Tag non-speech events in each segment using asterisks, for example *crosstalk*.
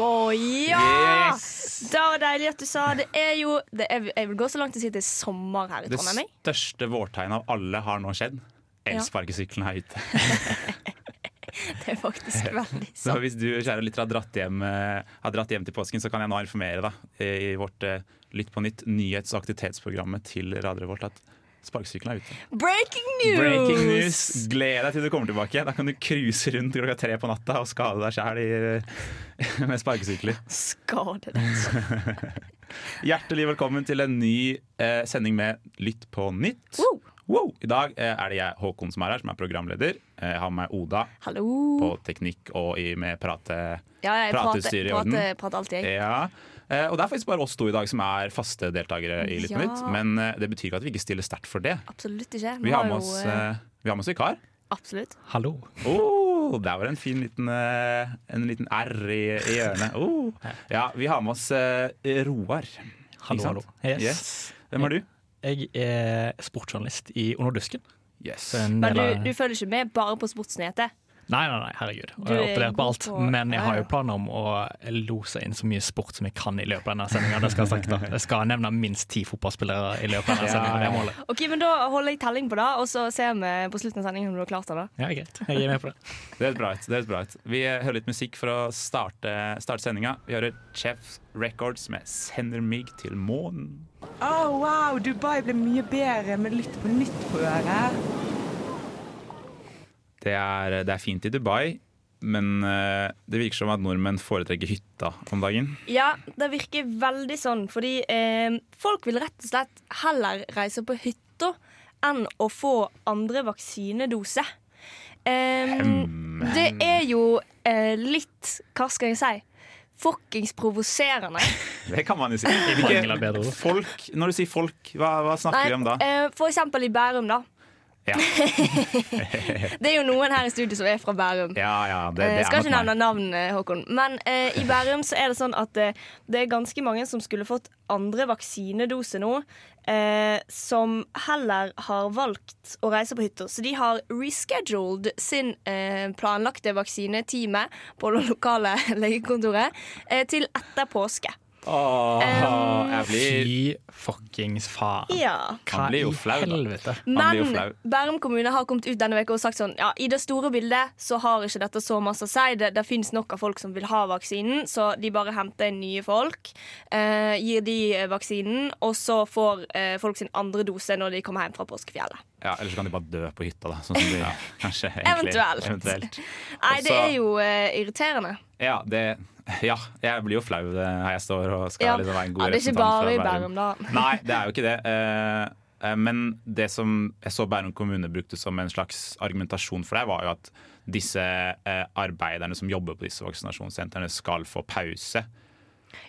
Å ja! Yes! Det var deilig at du sa det. er jo det er, Jeg vil gå så langt til å si det er sommer her i Trondheim. Det største vårtegnet av alle har nå skjedd. Elsparkesykkelen er ute. *laughs* Det er faktisk *laughs* veldig Så hvis du kjære lytter har dratt hjem, eh, har dratt hjem til påsken, så kan jeg nå informere deg i vårt eh, Lytt på nytt nyhets- og aktivitetsprogrammet til Radio Revolt at sparkesykkelen er ute. Breaking news! Breaking news! Gled deg til du kommer tilbake. Da kan du cruise rundt klokka tre på natta og skade deg sjæl *laughs* med sparkesykler. Skade deg. *laughs* Hjertelig velkommen til en ny eh, sending med Lytt på nytt. Wow. Wow. I dag eh, er det jeg, Håkon, som er her, som er programleder. Eh, Jeg har med meg Oda Hallo. på teknikk og i, med prate... Ja, jeg prater, i orden. prater, prater alltid, jeg. Ja. Eh, Og det er faktisk bare oss to i dag som er faste deltakere i Lytt på Ja. nytt. Men eh, det betyr ikke at vi ikke stiller sterkt for det. Absolutt ikke. Vi har med oss, eh, vi har med oss vikar. Absolutt. Hallo. Oh, der var en fin liten, en liten R i, i hjørnet. Oh. Ja, vi har med oss Roar. Hallo, hallo. Yes. Yes. Hvem er du? Jeg er sportsjournalist i Underdusken. Yes. Men du, du følger ikke med bare på sportsnyheter? Nei, nei, nei, herregud. Jeg er opererer på alt. på- Men jeg har jo planer om å lose inn så mye sport som jeg kan i løpet av denne sendinga. Det skal jeg sagt *laughs* da. Jeg skal nevne minst ti fotballspillere i løpet av denne sendinga. Ja. Ok, men Da holder jeg telling på det, og så ser vi på slutten av sendingen om du har klart det. da. Ja, greit. Jeg er med på det. *laughs* Det høres bra ut. det høres bra ut Vi hører litt musikk for å starte, starte sendinga. Vi hører Chef Records med 'Sender mig til månen'. Å, wow, Dubai ble mye bedre med Lytt på nytt på øret. Det er, det er fint i Dubai, men eh, det virker som at nordmenn foretrekker hytta om dagen. Ja, det virker veldig sånn, fordi eh, folk vil rett og slett heller reise på hytta enn å få andre vaksinedose. Eh, det er jo eh, litt, hva skal jeg si, fuckings provoserende. *laughs* Det kan man jo si. ord. folk, når du sier folk, hva, hva snakker vi om da? eh, for eksempel i Bærum, da. Ja, *laughs* Det er jo noen her i studio som er fra Bærum. ja, ja det, Eh, det skal er ikke nevne navn, eh, Håkon. Men eh, i Bærum så er det sånn at eh, det er ganske mange som skulle fått andre vaksinedose nå, eh, som heller har valgt å reise på hytta. Så de har rescheduled sin eh, planlagte vaksinetime på det lokale *laughs* legekontoret eh, til etter påske. Åh, jeg blir, Fy fuckings faen. Ja. Hva Han blir jo i flau, da. helvete? Men. Bærum kommune har kommet ut denne uka og sagt sånn Ja, i det store bildet så har ikke dette så masse å si. Det, det finnes nok av folk som vil ha vaksinen, så de bare henter inn nye folk. Eh, gir de vaksinen, og så får eh, folk sin andre dose når de kommer hjem fra påskefjellet. Ja, Ellers kan de bare dø på hytta, da. Sånn som de *laughs* kanskje egentlig Eventuelt. eventuelt. Nei, det er jo uh, irriterende. Ja, det, ja, jeg blir jo flau eh, her jeg står og skal Ja. liksom være en god Ja, det er ikke bare i Bærum, da. *laughs* Nei, det er jo ikke det. Uh, Men det som jeg så Bærum kommune brukte som en slags argumentasjon for deg, var jo at disse uh, arbeiderne som jobber på disse vaksinasjonssentrene, skal få pause.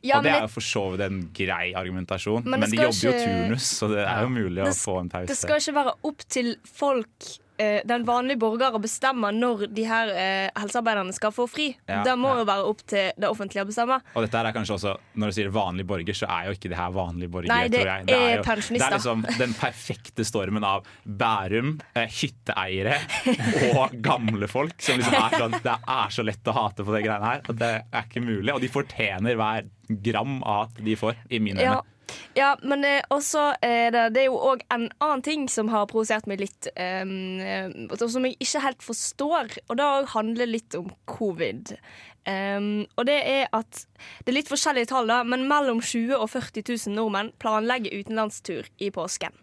Ja, og det er jo for så vidt en grei argumentasjon, Men men, de jobber jobber jo turnus, så det er jo mulig å få en pause. Det skal ikke være opp til folk, den vanlige borger, å bestemme når de her eh, helsearbeiderne skal få fri. Ja, det må ja. jo være opp til det offentlige å bestemme. Og dette er kanskje også, Når du sier vanlig borger, så er jo ikke det her vanlige borger. Nei, det tror jeg. er jo, pensjonister. Det er liksom den perfekte stormen av Bærum, eh, hytteeiere og gamle folk. Som liksom er sånn, Det er så lett å hate på det greiene her. Og det er ikke mulig. Og de fortjener hver gram av at de får, i mine øyne. ja men eh, også eh, det, det er jo òg en annen ting som har provosert meg litt, eh, som jeg ikke helt forstår, og det handler litt om covid. Um, og det er at Det er litt forskjellige tall, da, men mellom 20 000 og 40 000 nordmenn planlegger utenlandstur i påsken.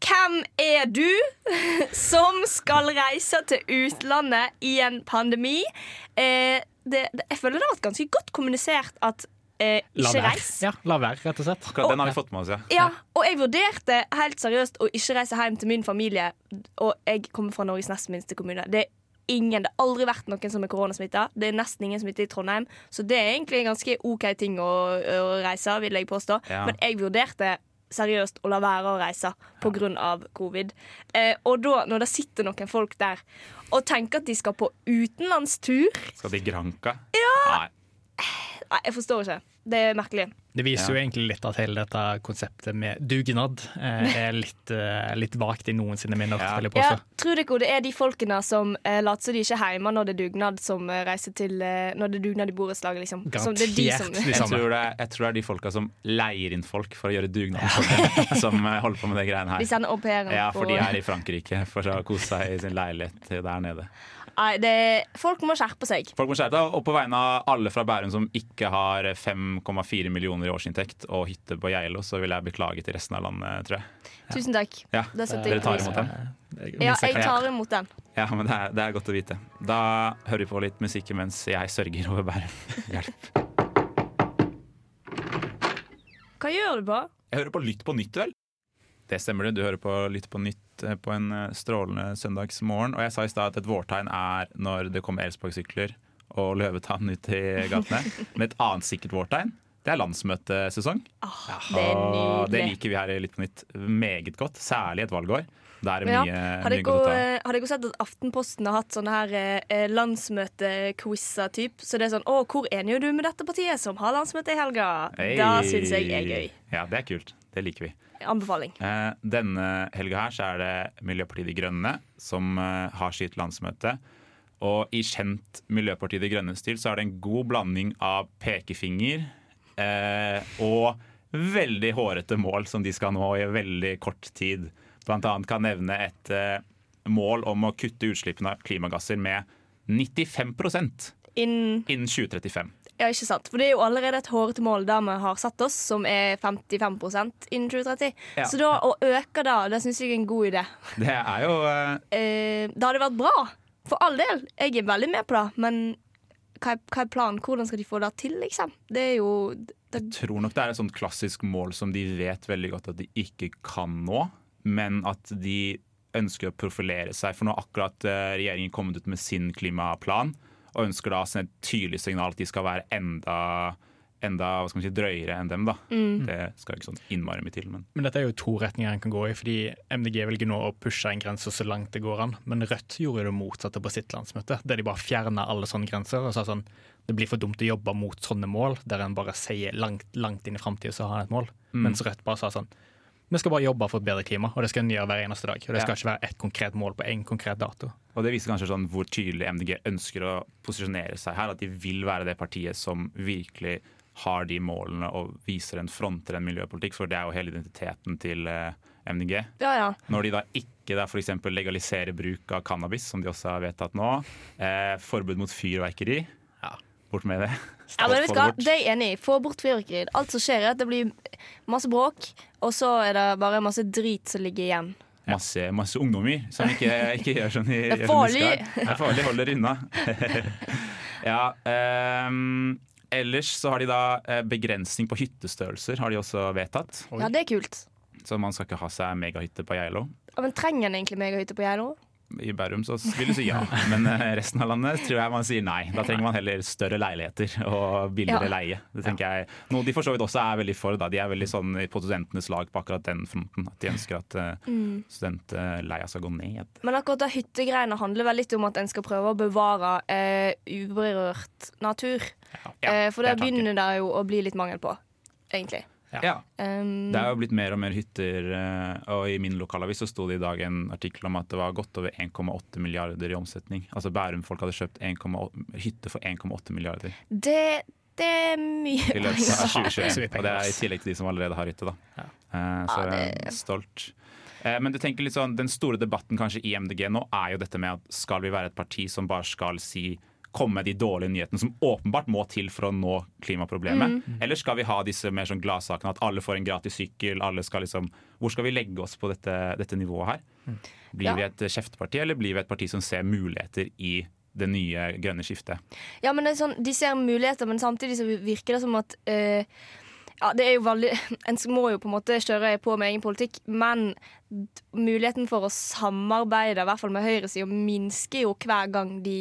Hvem er du *laughs* som skal reise til utlandet i en pandemi? Eh, det, det, jeg føler det har vært ganske godt kommunisert at eh, ikke reis. Ja, la være, rett og slett. Og, den har vi fått med oss, ja. Ja, og jeg vurderte helt seriøst å ikke reise hjem til min familie. Og jeg kommer fra Norges nest minste kommune. Det er ingen, det har aldri vært noen som er koronasmitta. Det er nesten ingen smitte i Trondheim, så det er egentlig en ganske OK ting å, å reise, vil jeg påstå. Ja. Men jeg vurderte seriøst å la være å reise pga. covid. Eh, og da, når det sitter noen folk der og tenker at de skal på utenlandstur Skal til Granca? Nei. Nei, jeg forstår ikke. Det er merkelig. Det viser Ja. jo egentlig litt at hele dette konseptet med dugnad eh, er litt, eh, litt vagt i noensinne minner, Ja. vil jeg Ja, tror dere det er de folkene som eh, later som de ikke er hjemme når det er dugnad, som eh, reiser til eh, Når det er dugnad i borettslaget, liksom? Som det er de som, de Jeg tror, det, jeg tror det er de folka som leier inn folk for å gjøre dugnad ja. *laughs* som eh, holder på med det greiene de her. sender au pairen Ja, for de er i Frankrike for å kose seg i sin leilighet der nede. Nei, det, folk må skjerpe seg. Folk må skjerpe seg, og på vegne av alle fra Bærum som ikke har 5,4 millioner i årsinntekt og hytte på Geilo, så vil jeg beklage til resten av landet, tror jeg. Tusen takk. Ja, Det setter Dere jeg tar pris imot på. den? Ja, jeg jeg tar imot den. Ja, men det er, det er godt å vite. Da hører vi på litt musikk mens jeg sørger over Bærum. *laughs* Hjelp. Hva gjør du på? Jeg hører på Lytt på nytt, vel? Det stemmer det. Du hører på Lytt på nytt eh, på en eh, strålende søndagsmorgen. Og jeg sa i stad at et vårtegn er når det kommer elsparkesykler og løvetann ut i gatene. *laughs* Men et annet sikkert vårtegn, det er landsmøtesesong. Ah, det er det liker vi her i Litt på nytt meget godt. Særlig et valgår. Da er mye, Ja. Har mye godt å ta. eh, har dere sett at Aftenposten har hatt sånne her eh, landsmøtequizer typ? Så det er sånn Å, hvor enig er du med dette partiet som har landsmøte i helga? Hey. Da syns jeg er gøy. Ja, det er kult. Det liker vi. Anbefaling. Eh, denne helga her så er det Miljøpartiet De Grønne som eh, har sitt landsmøte. Og i kjent Miljøpartiet De Grønne-stil så er det en god blanding av pekefinger eh, og veldig hårete mål som de skal nå i veldig kort tid. Blant annet kan nevne et eh, mål om å kutte utslippene av klimagasser med 95 Innen, innen 2035. Ja, ikke sant. For det er jo allerede et hårete mål der vi har satt oss, som er 55 innen 2030. Ja. Så da å øke da, det syns jeg er en god idé. Det er jo uh... Eh, det hadde vært bra. For all del. Jeg er veldig med på det. Men hva er, hva er planen? Hvordan skal de få det til, liksom? Det er jo det, Jeg tror nok det er et sånt klassisk mål som de vet veldig godt at de ikke kan nå, men at de ønsker å profilere seg. For nå har akkurat eh, regjeringen kommet ut med sin klimaplan, og ønsker da å sende et tydelig signal at de skal være enda, enda hva skal man si, drøyere enn dem. da. Det skal jo ikke sånn innmari mye til, men Men dette er jo to retninger en kan gå i, fordi MDG velger nå å pushe en grense så langt det går an. Men Rødt gjorde det motsatte på sitt landsmøte, der de bare fjerna alle sånne grenser og sa sånn det blir for dumt å jobbe mot sånne mål, der en bare sier langt, langt inn i framtida så har en et mål. Mens Rødt bare sa sånn vi skal bare jobbe for et bedre klima, og det skal en gjøre hver eneste dag. Og det skal Ja. ikke være ett konkret mål på én konkret dato. Og det viser kanskje sånn hvor tydelig MDG ønsker å posisjonere seg her. At de vil være det partiet som virkelig har de målene og viser en fronter en miljøpolitikk. For det er jo hele identiteten til eh, MDG. Ja, ja. Når de da ikke da f.eks. legaliserer bruk av cannabis, som de også har vedtatt nå. Eh, forbud mot fyrverkeri. Ja. Bort med det. Ja, men vet hva? det er jeg enig i. Få bort fyrverkeriet. Alt som skjer, er at det blir masse bråk, og så er det bare masse drit som ligger igjen. Masse, masse ungdommer som ikke, ikke gjør sånn de, Det er gjør som de farlig. skal. Det er farlig. Holder unna. *laughs* ja, um, ellers så har de da eh, begrensning på hyttestørrelser, har de også vedtatt. Oi. Ja, det er kult. Så man skal ikke ha seg megahytte på Geilo. Ja, men trenger en egentlig megahytte på Geilo? I Bærum så vil du si ja, men eh, resten av landet tror jeg man sier nei. Da trenger man heller større leiligheter og billigere Ja. leie. Det tenker jeg Noe de for så vidt også er veldig for. Da. De er veldig sånn på studentenes lag på akkurat den fronten. At de ønsker at uh, studentleia skal gå ned. Men akkurat det hyttegreiene handler vel litt om at en skal prøve å bevare eh, uberørt natur. Ja, for det er begynner det jo å bli litt mangel på, egentlig. Ja. Um, Det er jo blitt mer og mer hytter, eh, og i min lokalavis så sto det i dag en artikkel om at det var godt over 1,8 milliarder i omsetning. Altså Bærum-folk hadde kjøpt 1,8 hytte for 1,8 milliarder det, det er mye i løpet av 2021. *laughs* Og det er i tillegg til de som allerede har hytte, da. Ja. Så jeg er stolt. Eh, Men du tenker litt sånn, den store debatten kanskje i MDG nå er jo dette med at skal vi være et parti som bare skal si komme med de dårlige nyhetene som åpenbart må til for å nå klimaproblemet? Eller skal vi ha disse mer sånn gladsakene at alle får en gratis sykkel? alle skal liksom, Hvor skal vi legge oss på dette, dette nivået her? Blir Ja. vi et kjefteparti, eller blir vi et parti som ser muligheter i det nye grønne skiftet? Ja, men sånn, De ser muligheter, men samtidig så virker det som at eh, ja, det er jo veldig *laughs* En må jo på en måte kjøre på med egen politikk, men muligheten for å samarbeide, i hvert fall med høyresida, minsker jo hver gang de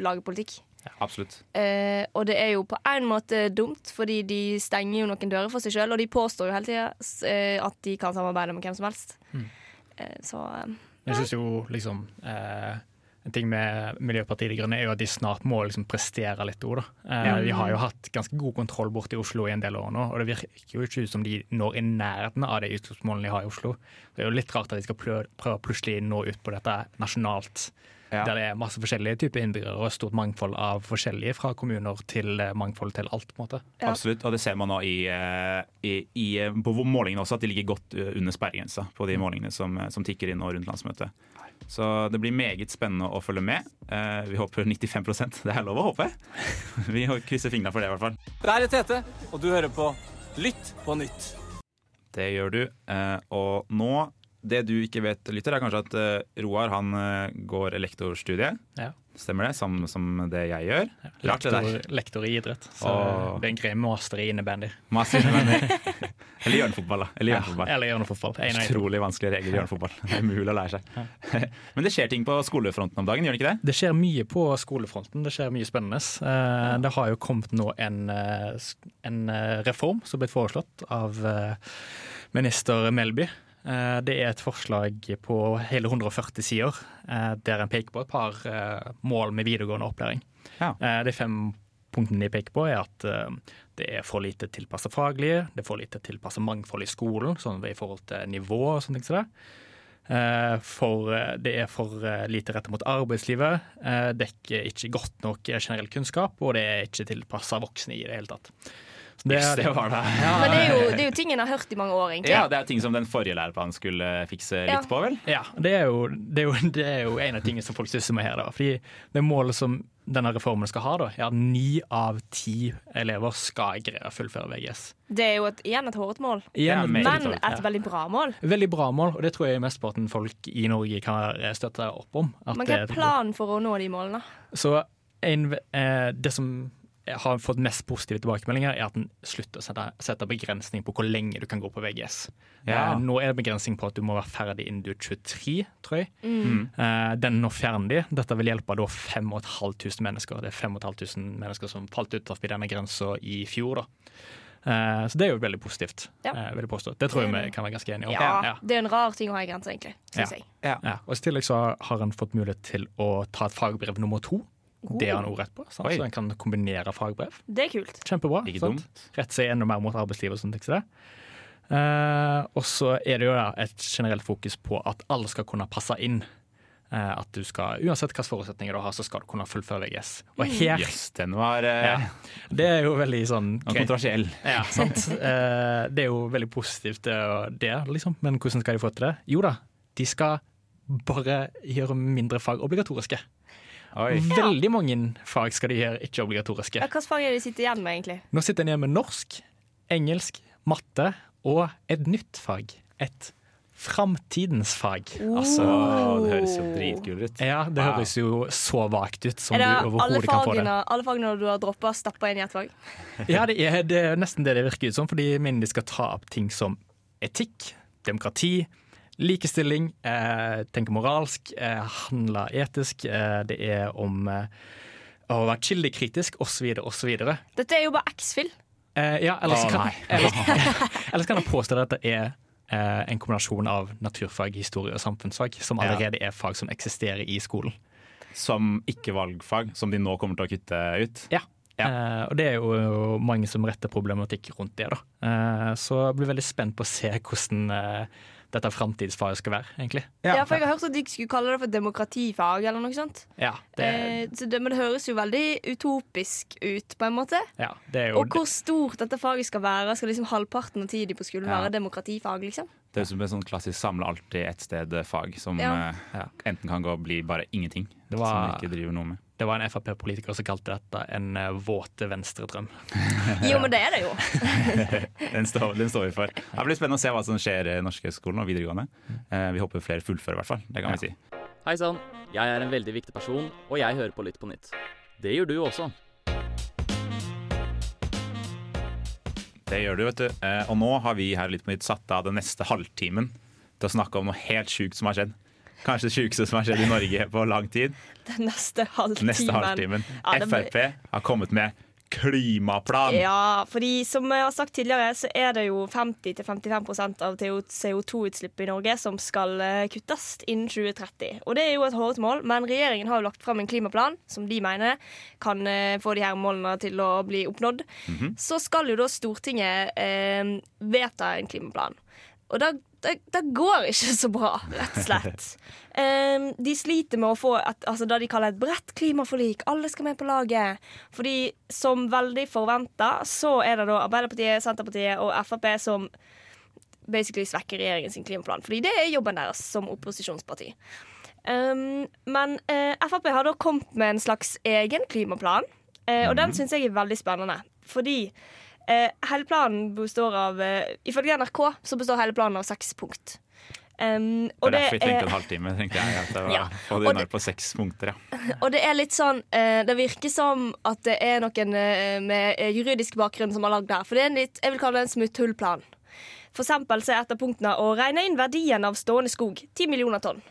lager politikk. Ja, Absolutt. Eh, og det er jo på en måte dumt, fordi de stenger jo noen dører for seg sjøl, og de påstår jo hele tida eh, at de kan samarbeide med hvem som helst. Eh, så eh, Jeg synes jo liksom eh, En ting med Miljøpartiet De Grønne er jo at de snart må liksom prestere litt òg. Eh, Vi har jo hatt ganske god kontroll borte i Oslo i en del år nå, og det virker jo ikke ut som de når i nærheten av de utslippsmålene de har i Oslo. Det er jo litt rart at de skal prøve, å plutselig nå ut på dette nasjonalt. Ja. Der det er masse forskjellige typer innbyggere og stort mangfold av forskjellige, fra kommuner til eh, mangfold til alt. på en måte. Ja. Absolutt, og det ser man nå i, eh, i, i, på målingene også, at de ligger godt eh, under sperregrensa på de målingene som, eh, som tikker inn nå rundt landsmøtet. Så det blir meget spennende å følge med. Eh, Vi håper 95% Det er lov å håpe. *laughs* Vi krysser fingrene for det, i hvert fall. Det er Tete, og du hører på Lytt på nytt. Det gjør du. Eh, Og nå Det du ikke vet, lytter, er kanskje at eh, Roar han går elektorstudiet. Ja. Stemmer det? Samme som det jeg gjør. Det. Lektor, lektor i idrett. Så Åh. det er en grei master i innebandy. *laughs* Eller hjørnefotball, da. Eller hjørnefotball. Eller hjørnefotball. Utrolig vanskelige regler i hjørnefotball. Det er umulig å lære seg. *laughs* Men det skjer ting på skolefronten om dagen, gjør det ikke det? Det skjer mye på skolefronten. Det skjer mye spennende. Eh, Det har jo kommet nå en, eh, en eh, reform som er blitt foreslått av minister Melby. Eh, Det er et forslag på hele 140 sider, eh, der en peker på et par eh, mål med videregående opplæring. Ja. De fem punktene de peker på, er at det er for lite tilpassa faglige, det er for lite tilpassa mangfold i skolen, sånn i forhold til nivå og sånne ting. som det. For det er for lite rettet mot arbeidslivet, dekker ikke godt nok generell kunnskap, og det er ikke tilpassa voksne i det hele tatt. Så Yes, det var det. Men det er, jo, det er jo ting en har hørt i mange år, egentlig. Ja, det er ting som den forrige læreplanen skulle fikse litt Ja. på, vel? Ja, det er, jo, det, er jo, det er jo en av tingene som folk sysler med her. da. Fordi det målet som denne reformen skal ha, da, er at ni av ti elever skal greie å fullføre VGS. Det er jo et, igjen et hårete mål, Igjen, Ja, men hårete, et veldig bra mål. Veldig bra mål, og det tror jeg mesteparten folk i Norge kan støtte opp om. at Men hva er planen for å nå de målene? Så en, eh, det som har fått mest positive tilbakemeldinger, er at en slutter å sette, sette begrensning på hvor lenge du kan gå på VGS. Ja. Eh, nå er det begrensning på at du må være ferdig innen du er 23, tror jeg. Mm. Eh, den nå fjerner de. Dette vil hjelpe da 5500 mennesker. Det er 5500 mennesker som falt utenfor denne grensa i fjor. da. Eh, så det er jo veldig positivt. Ja. eh, vil jeg påstå. Det tror jeg vi kan være ganske enige om. Ja, Det er en rar ting å ha i grensa, egentlig. Synes Ja. jeg. Ja, og I tillegg så har han fått mulighet til å ta et fagbrev nummer to. Det har han òg rett på, sant? Så han kan kombinere fagbrev. Det er kult. Kjempebra. Rette seg enda mer mot arbeidslivet og sånt. Ikke det? Eh, og så er det jo da et generelt fokus på at alle skal kunne passe inn. Uh, at du skal, Uansett hvilke forutsetninger du har, så skal du kunne fullføre VGS. Og her yes, den var uh, ja, Det er jo veldig sånn kontroversiell. Ja, sant. *laughs* Det er jo veldig positivt, det, det, liksom. Men hvordan skal de få til det? Jo da, de skal bare gjøre mindre fag obligatoriske. Oi. Veldig mange fag skal de gjøre ikke obligatoriske. Ja, Hvilke fag er det de sitter igjen med, egentlig? Nå sitter en igjen med norsk, engelsk, matte og et nytt fag. Et framtidens fag. Altså det høres jo dritkult ut. Ja, det Wow. høres jo så vagt ut som Er du overhodet kan få det. fagene, alle fagene du har droppa, stappa inn i ett fag? *laughs* Ja, det er, det er nesten det det virker ut som, fordi de mener de skal ta opp ting som etikk, demokrati, likestilling, eh, tenke moralsk, eh, handle etisk, eh, det er om eh, å være kildekritisk, osv., osv. Dette er jo bare X-Fill. Eh, ja, ellers, oh, kan, *laughs* ellers, *laughs* ellers kan jeg påstå at dette er eh, en kombinasjon av naturfag, historie og samfunnsfag, som allerede er fag som eksisterer i skolen. Som ikke-valgfag, som de nå kommer til å kutte ut. Ja. Eh, og det er jo mange som retter problematikk rundt det. da. Eh, så jeg blir veldig spent på å se hvordan eh, dette framtidsfaget skal være, egentlig. Ja. for jeg har hørt at de skulle kalle det for demokratifag eller noe sånt. Ja, det, Eh, så det, men det høres jo veldig utopisk ut, på en måte. ja, det er jo Og hvor stort dette faget skal være. Skal liksom halvparten av tiden på skolen Ja. være demokratifag, liksom? Det er som et sånn klassisk samle alt i ett sted-fag, som Ja. Ja. enten kan gå og bli bare ingenting. Det var- Som ikke driver noe med. det var en Frp-politiker som kalte dette en eh, våte venstredrøm. *laughs* Jo, men det er det jo. *laughs* Den står, den står vi for. Det blir spennende å se hva som skjer i norske skolen og videregående. Eh, vi håper flere fullfører, i hvert fall. Det kan Ja. vi si. Hei sann, jeg er en veldig viktig person, og jeg hører på Lytt på nytt. Det gjør du også. Det gjør du, vet du. Eh, og nå har vi her litt på nytt satt av den neste halvtimen til å snakke om noe helt sjukt som har skjedd. Kanskje det sjukeste som har skjedd i Norge på lang tid. *laughs* Den neste halvtimen. Neste halvtimen. Ja, Frp har kommet med klimaplan. Ja, fordi som jeg har sagt tidligere, så er det jo 50-55% av CO2-utslippet i Norge som skal eh, kuttes innen 2030. Og det er jo et hårete mål, men regjeringen har jo lagt fram en klimaplan som de mener kan eh, få de her målene til å bli oppnådd. Så skal jo da Stortinget eh, vedta en klimaplan. Og da, da, da går ikke så bra, rett og slett. *laughs* Um, de sliter med å få et, altså det de kaller et bredt klimaforlik. Alle skal med på laget. Fordi som veldig forventa, så er det da Arbeiderpartiet, Senterpartiet og Frp som basically svekker regjeringens klimaplan. Fordi det er jobben deres som opposisjonsparti. Um, men uh, Frp har da kommet med en slags egen klimaplan, uh, og den syns jeg er veldig spennende. Fordi eh, hele planen består av eh, Ifølge NRK så består hele planen av seks punkt. Um, Det er derfor vi tenker er, en halvtime. tenkte jeg at det *laughs* var, Ja. Og det- på seks punkter, ja. *laughs* og det er litt sånn eh, Det virker som at det er noen eh, med juridisk bakgrunn som har lagd det her. For det er en litt, jeg vil kalle det en smutthullplan. For eksempel så er et av punktene å regne inn verdien av stående skog. 10 millioner tonn.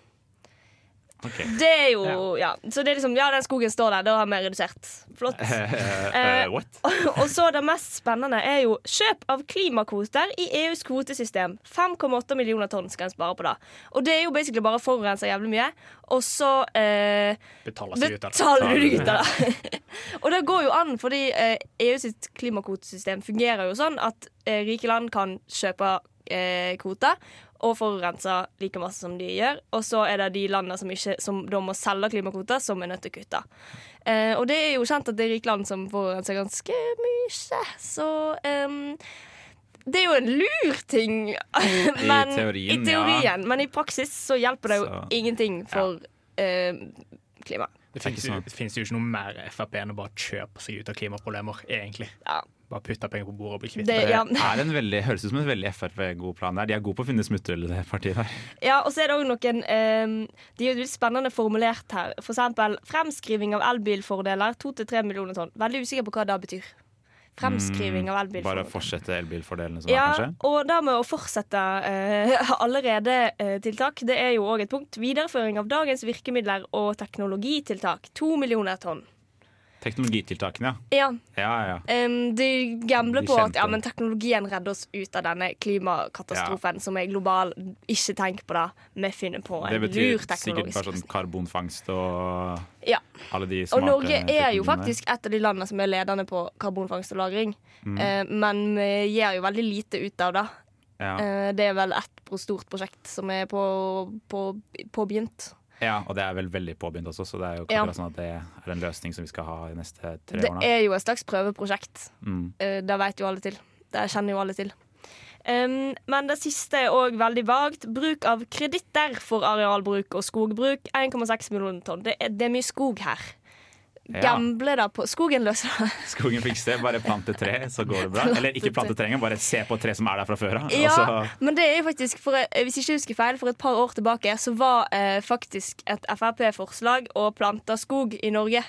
Ok. Det er jo ja. Så det er liksom, ja, den skogen står der. Da har vi redusert. Flott. Uh, *laughs* what? *laughs* Og så det mest spennende er jo kjøp av klimakvoter i EUs kvotesystem. 5,8 millioner tonn skal en spare på det. Og det er jo basically bare å forurense jævlig mye. Og så uh, Betaler seg ut av det. betaler du ut av det. *laughs* og det går jo an, fordi uh, EU sitt klimakvotesystem fungerer jo sånn at rike land kan kjøpe kvoter og forurenser like masse som de gjør. Og så er det de landene som, ikke, som da må selge klimakvoter, som er nødt til å kutte. Eh, og det er jo kjent at det er rike land som forurenser ganske mye, så ehm, det er jo en lur ting. *laughs* men, teorien, I teorien, ja. men i praksis så hjelper det jo Så- ingenting for eh, klimaet. Det Det finnes, jo, sånn. jo ikke noe mer Frp enn å bare kjøpe seg ut av klimaproblemer, egentlig. Ja. Bare putte penger på bordet og bli kvitt Det, ja. Det er en veldig, høres ut som en veldig Frp-god plan der. De er gode på å finne smutthull, det partiet der. ja, og så er det òg noen ehm, De er jo litt spennende formulert her. For eksempel fremskriving av elbilfordeler 2-3 millioner tonn. Veldig usikker på hva det betyr. Fremskriving av Bare fortsette elbilfordelene som Ja, er, kanskje. og det med å fortsette eh, *laughs* allerede eh, tiltak, det er jo òg et punkt. Videreføring av dagens virkemidler og teknologitiltak. To millioner tonn. Teknologitiltakene, ja. Ja, Ja, ja, Um, de gambler De på at ja, men teknologien redder oss ut av denne klimakatastrofen som er global. Ikke tenk på det. Vi finner på Det en betyr lur sikkert bare teknologisk sånn karbonfangst og Ja. alle de Og smarte Norge er jo faktisk et av de landene som er ledende på karbonfangst og -lagring. Mm. Uh, men vi gjør jo veldig lite ut av det. Ja. Eh, det er vel et stort prosjekt som er på, på, påbegynt. Ja, og det er vel veldig påbegynt også, så det er jo Ja. sånn at det er en løsning som vi skal ha de neste tre Det årene. er jo et slags prøveprosjekt. Mm. Eh, det vet jo alle til. Det kjenner jo alle til. Um, men det siste er òg veldig vagt. Bruk av kreditter for arealbruk og skogbruk. 1,6 millioner tonn. Det er, det er mye skog her. Gamble da på Skogen løser det. *laughs* Skogen fikser det, bare plante tre, så går det bra. Eller ikke plante tre engang, bare se på et tre som er der fra før av. Ja, så- men det er jo faktisk, for, eh, hvis jeg ikke husker feil, for et par år tilbake så var eh, faktisk et Frp-forslag å plante skog i Norge.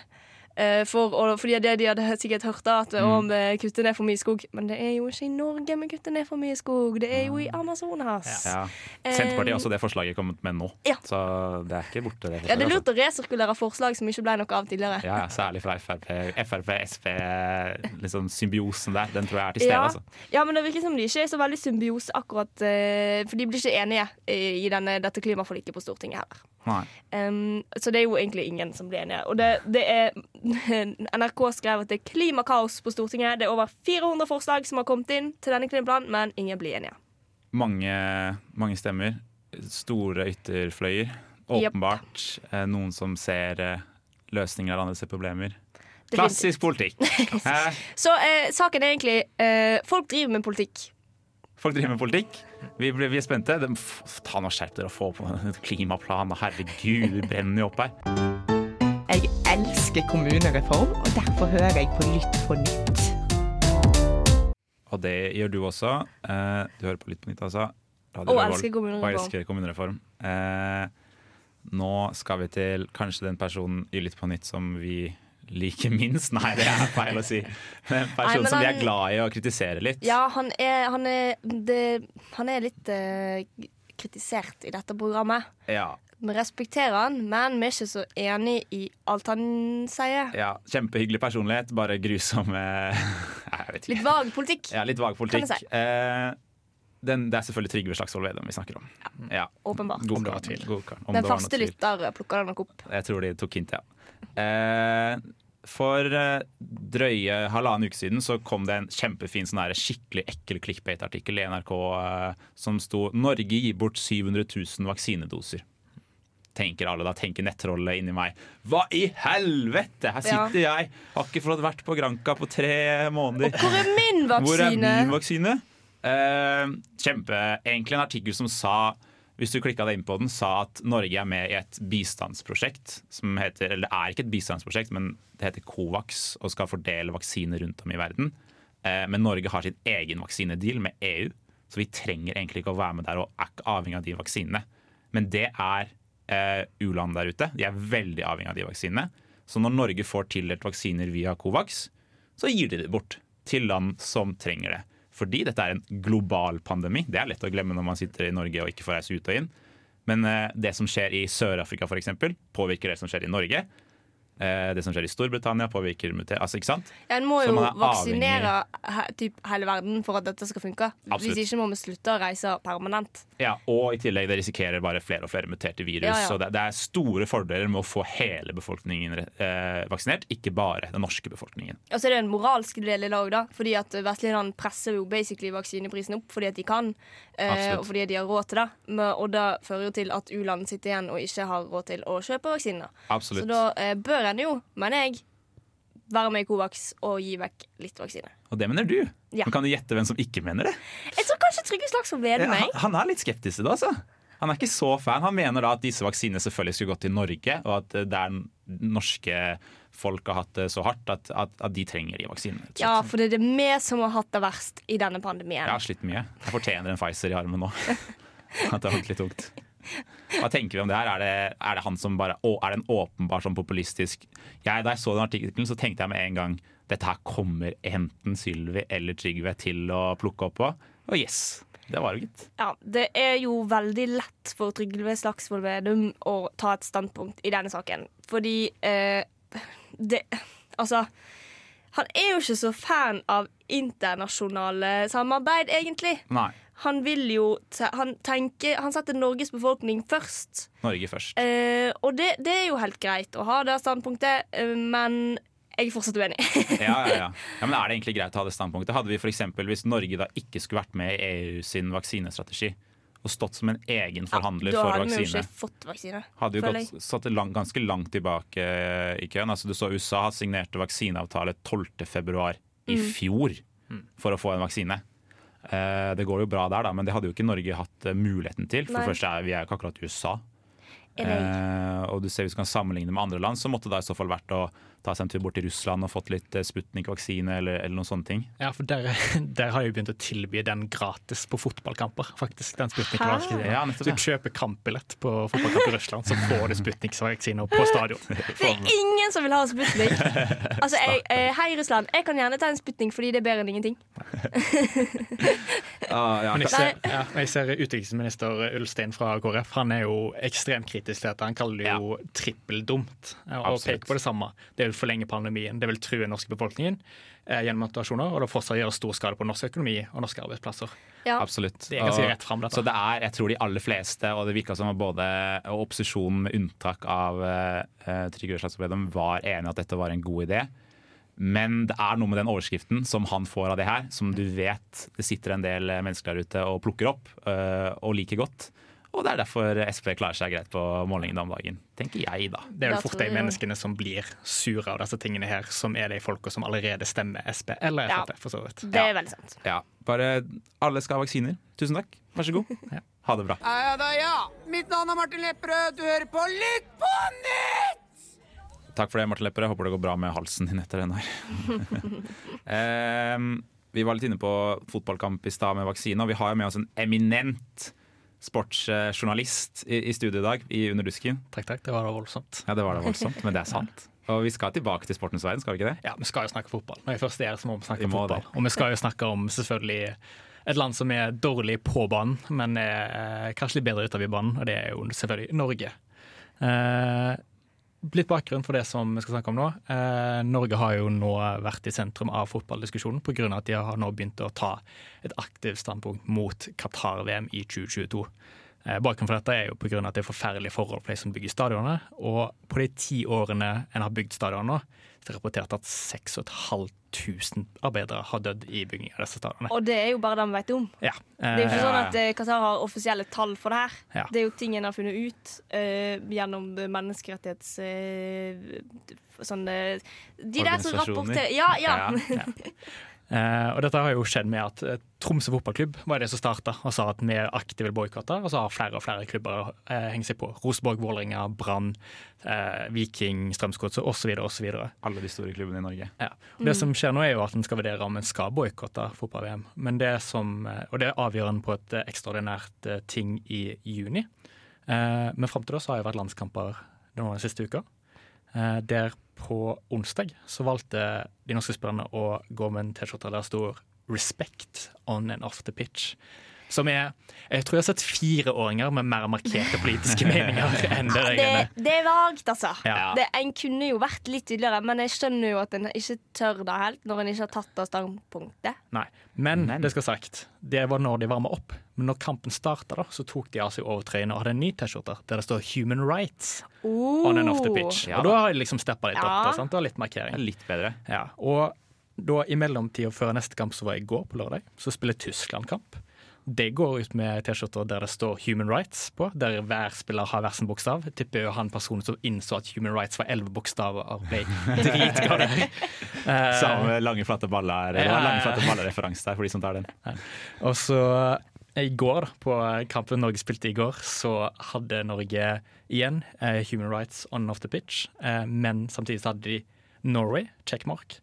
Eh, for, og, fordi det de hadde sikkert hørt da, at Mm. vi kutter ned for mye skog. Men det er jo ikke i Norge vi kutter ned for mye skog, det er jo i Amazonas. ja. Senterpartiet har også det forslaget kommet med nå, Ja. så det er ikke borte. Det Ja, det er lurt å resirkulere forslag som ikke ble noe av tidligere. ja, ja, Særlig fra Frp, Frp SV, liksom symbiosen der. Den tror jeg er til stede. Ja. Altså. Ja, men det virker som de ikke er så veldig symbiose akkurat eh, For de blir ikke enige i, i denne, dette klimaforliket på Stortinget heller. Um, så det er jo egentlig ingen som blir enige. Og det, det er *laughs* NRK skrev at det er klimakaos på Stortinget. Det er over 400 forslag som har kommet inn til denne klimaplanen, men ingen blir enige. Mange, mange stemmer. Store ytterfløyer. Åpenbart yep. noen som ser eh, løsninger av andres problemer. Klassisk politikk. *laughs* Så eh, saken er egentlig eh, Folk driver med politikk. Folk driver med politikk. Vi, ble, vi er spente. De, ta nå Skjerp dere og få på en klimaplan. Herregud, vi brenner jo opp her. Jeg elsker kommunereform, og derfor hører jeg på Lytt på nytt. Og det gjør du også. Eh, du hører på Lytt på nytt, altså. Radio Og elsker kommunereform. Og elsker kommunereform. Eh, nå skal vi til kanskje den personen i Lytt på nytt som vi Like minst? Nei, det er feil å si. En person Nei, som vi er glad i å kritisere litt. Ja, han er, han er, det, han er litt eh, kritisert i dette programmet. Ja, Vi respekterer han, men vi er ikke så enig i alt han sier. ja, Kjempehyggelig personlighet, bare grusom eh, *laughs* Jeg vet ikke. Litt vag politikk, Ja, litt vag politikk. Kan jeg si. Eh, den, det er selvfølgelig Trygve Slagsvold Vedum vi snakker om. Ja. åpenbart. God Om det var kar, tvil. god kar. Den det faste lytter plukker den nok opp. Jeg tror de tok hint, ja. Eh, for eh, drøye halvannen uke siden så kom det en kjempefin sånn skikkelig ekkel clickbait-artikkel i NRK eh, som sto 'Norge gir bort 700 000 vaksinedoser'. Tenker alle da, tenker nettrollet inni meg. Hva i helvete! Her sitter jeg, har ikke fått vært på Granka på tre måneder. Hvor er min Hvor er vaksine? min vaksine? Eh, kjempe, egentlig en artikkel som sa hvis du klikka deg inn på den, sa at Norge er med i et bistandsprosjekt som heter Eller det er ikke et bistandsprosjekt, men det heter Covax og skal fordele vaksiner rundt om i verden. Eh, men Norge har sin egen vaksinedeal med EU, så vi trenger egentlig ikke å være med der og er ikke avhengig av de vaksinene. Men det er eh, u-land der ute. De er veldig avhengig av de vaksinene. Så når Norge får tildelt vaksiner via Covax, så gir de det bort til land som trenger det. Fordi dette er en global pandemi. Det er lett å glemme når man sitter i Norge og ikke får reise ut og inn. Men eh, det som skjer i Sør-Afrika eksempel, påvirker det som skjer i Norge. Eh, det som skjer i Storbritannia, påvirker muter... Altså, ikke sant? Ja, En må jo man er vaksinere he, typ, hele verden for at dette skal funke. Absolutt. Hvis ikke må vi slutte å reise permanent. Ja, Og i tillegg det risikerer bare flere og flere muterte virus. Ja, ja. Så det, det er store fordeler med å få hele befolkningen eh, vaksinert, ikke bare den norske befolkningen. Og så er det en moralsk del i dag, da. Fordi at vestlige land presser jo basically vaksineprisen opp fordi at de kan. Eh, og fordi de har råd til det. Men, og det fører jo til at u-land sitter igjen og ikke har råd til å kjøpe vaksiner. Absolutt. Så da eh, bør en jo, mener jeg, være med i Covax og gi vekk litt vaksine. Og det mener du. Ja. Men kan du gjette hvem som ikke mener det? Jeg tror kanskje Trygve Slagsvold Vedum er han, han er litt skeptisk til det, altså. Han er ikke så fan. Han mener da at disse vaksinene selvfølgelig skulle gått til Norge, og at eh, det er norske folk har hatt det så hardt at, at, at de trenger de vaksinene. Ja, for det er det vi som har hatt det verst i denne pandemien. Jeg har slitt mye. Jeg fortjener en Pfizer i armen nå. *laughs* At det har vært litt tungt. *laughs* Hva tenker vi om det her? Er det, er det han som bare å, Er det en åpenbar sånn populistisk jeg, Da jeg så den artikkelen, så tenkte jeg med en gang dette her kommer enten Sylvi eller Trygve til å plukke opp på. Og yes, det var det, gitt. Ja, det er jo veldig lett for Trygve Slagsvold Vedum å ta et standpunkt i denne saken. Fordi eh, det Altså, han er jo ikke så fan av internasjonale samarbeid, egentlig. Nei. Han vil jo te Han tenker Han setter Norges befolkning først. Norge først. Eh, og det, det er jo helt greit å ha det standpunktet, eh, men jeg er fortsatt uenig. *laughs* Ja, ja, ja. *laughs* ja, men Er det egentlig greit å ha det standpunktet? Hadde vi for eksempel, Hvis Norge da ikke skulle vært med i EU sin vaksinestrategi og stått som en egen forhandler da for hadde vi jo ikke fått vaksine. hadde jo gått, satt lang, ganske langt tilbake eh, i køen. Altså, du så USA signerte vaksineavtale 12.2 i Mm. fjor for å få en vaksine. Eh, det går jo bra der, da, men det hadde jo ikke Norge hatt eh, muligheten til. For Nei. det første er vi er jo ikke akkurat USA. Eh, og du ser Hvis du kan sammenligne med andre land, så måtte det i så fall vært å ta seg en tur bort til Russland og fått litt eh, Sputnik-vaksine eller, eller noen sånne ting. Ja, for der, *laughs* der har de begynt å tilby den gratis på fotballkamper, faktisk. Den Sputnik-vaksinen. Ja, du kjøper kampbillett på fotballkamp i Russland, så får du Sputnik-vaksine på stadion. *laughs* Det er ingen som vil ha Sputnik. Altså, jeg, eh, hei, Russland. Jeg kan gjerne ta en Sputnik fordi det er bedre enn ingenting. *laughs* Men jeg ser, ja, jeg ser utviklingsminister Ulstein fra KrF. Han er jo ekstremt kritisk til dette. Han kaller det jo trippeldumt. Og Absolutt. peker på det samme. Det vil forlenge pandemien. Det vil true den norske befolkningen eh, gjennom mutasjoner, og det fortsatt gjøre stor skade på norsk økonomi og norske arbeidsplasser. Ja. Absolutt. Det er ganske rett frem, dette. Så det er, jeg tror de aller fleste, og det virka som både opposisjonen med unntak av eh, Trygve Slagsvold Vedum var enig at dette var en god idé. Men det er noe med den overskriften som han får av det her, som du vet det sitter en del mennesker der ute og plukker opp eh, og liker godt. Og det er derfor Sp klarer seg greit på målingene om dagen, tenker jeg da. Det er vel fort de menneskene som blir sure av disse tingene her, som er de folka som allerede stemmer Sp eller Ja. For så vidt. Det er veldig sant. Ja, bare alle skal ha vaksiner. Tusen takk. Vær så god. *laughs* Ha det bra. Ja da, ja. Mitt navn er Martin Lepperød. Du hører på Lytt på nytt! Takk for det, Martin Lepperød. Håper det går bra med halsen din etter den her. um, *laughs* *laughs* vi var litt inne på fotballkamp i stad med vaksine, og vi har jo med oss en eminent sportsjournalist i, i studio i dag, i Under dusken. Takk, takk. Det var da voldsomt. Ja, det var da voldsomt, men det er sant. Og vi skal tilbake til sportens verden, skal vi ikke det? Ja, vi skal jo snakke fotball. Når jeg først er her, så må vi snakke fotball. det. Og vi skal jo snakke om selvfølgelig et land som er dårlig på banen, men er eh, kanskje litt bedre utover banen, og det er jo selvfølgelig Norge. Eh, litt bakgrunn for det som vi skal snakke om nå. Eh, Norge har jo nå vært i sentrum av fotballdiskusjonen pga. at de har nå begynt å ta et aktivt standpunkt mot Qatar-VM i 2022. Eh, Bakgrunnen for dette er jo på grunn av at det er forferdelige forhold for de som bygger stadionene. Og på de ti årene en har bygd stadionene, så er det rapportert at 6500 arbeidere har dødd i bygging av disse stadionene. Og det er jo bare det vi vet om. Ja. Det er jo ikke Eh, sånn at eh, Qatar har offisielle tall for det her. Ja. Det er jo ting en har funnet ut uh, gjennom menneskerettighets... Uh, sånn eh, De der som rapporterer Ja, ja. Ja. *laughs* Eh, og dette har jo skjedd med at eh, Tromsø fotballklubb var det som starta og sa at vi er aktive boikotter, og så har flere og flere klubber eh, hengt seg på. Rosenborg, Vålerenga, Brann, Viking, Strømsgodset osv. osv. Alle de store klubbene i Norge. Ja. Og Det som skjer nå, er jo at en skal vurdere om en skal boikotte fotball-VM. Men det som, og det er avgjørende på et ekstraordinært ting i juni. Eh, Men fram til da så har det vært landskamper den siste uka. Eh, Der på onsdag så valgte de norske spillerne å gå med en T-skjorte der det sto 'Respect on and off the pitch'. Som er Jeg tror jeg har sett fireåringer med mer markerte politiske *laughs* meninger enn det Det, egne. det er vagt, altså. Ja. Det, en kunne jo vært litt tydeligere, men jeg skjønner jo at en ikke tør det helt når en ikke har tatt det standpunktet. Nei. Men, Men- det skal sagt, det var når de varma opp. Men når kampen starta, så tok de av seg overtrøyene og hadde en ny T-skjorte der det står 'Human Rights' Oh. on and off the pitch. Ja og da. har de liksom steppa litt Ja. opp. Da, sant? Og litt Det er markering. litt bedre. Ja. Og da i mellomtida før neste kamp, så var jeg i går på lørdag, så spiller Tyskland kamp. De går ut med T-skjorter der det står 'Human Rights' på, der hver spiller har hver sin bokstav. Tipper jo han personen som innså at 'Human Rights' var elleve bokstaver, ble dritglad der. *laughs* Eh, Samme lange, flate baller. Det var lange, flate baller-referanse der for de som tar den. Og så eh, i går, på kampen Norge spilte i går, så hadde Norge igjen eh, human rights on and off the pitch. Men samtidig så hadde de Norway, checkmark,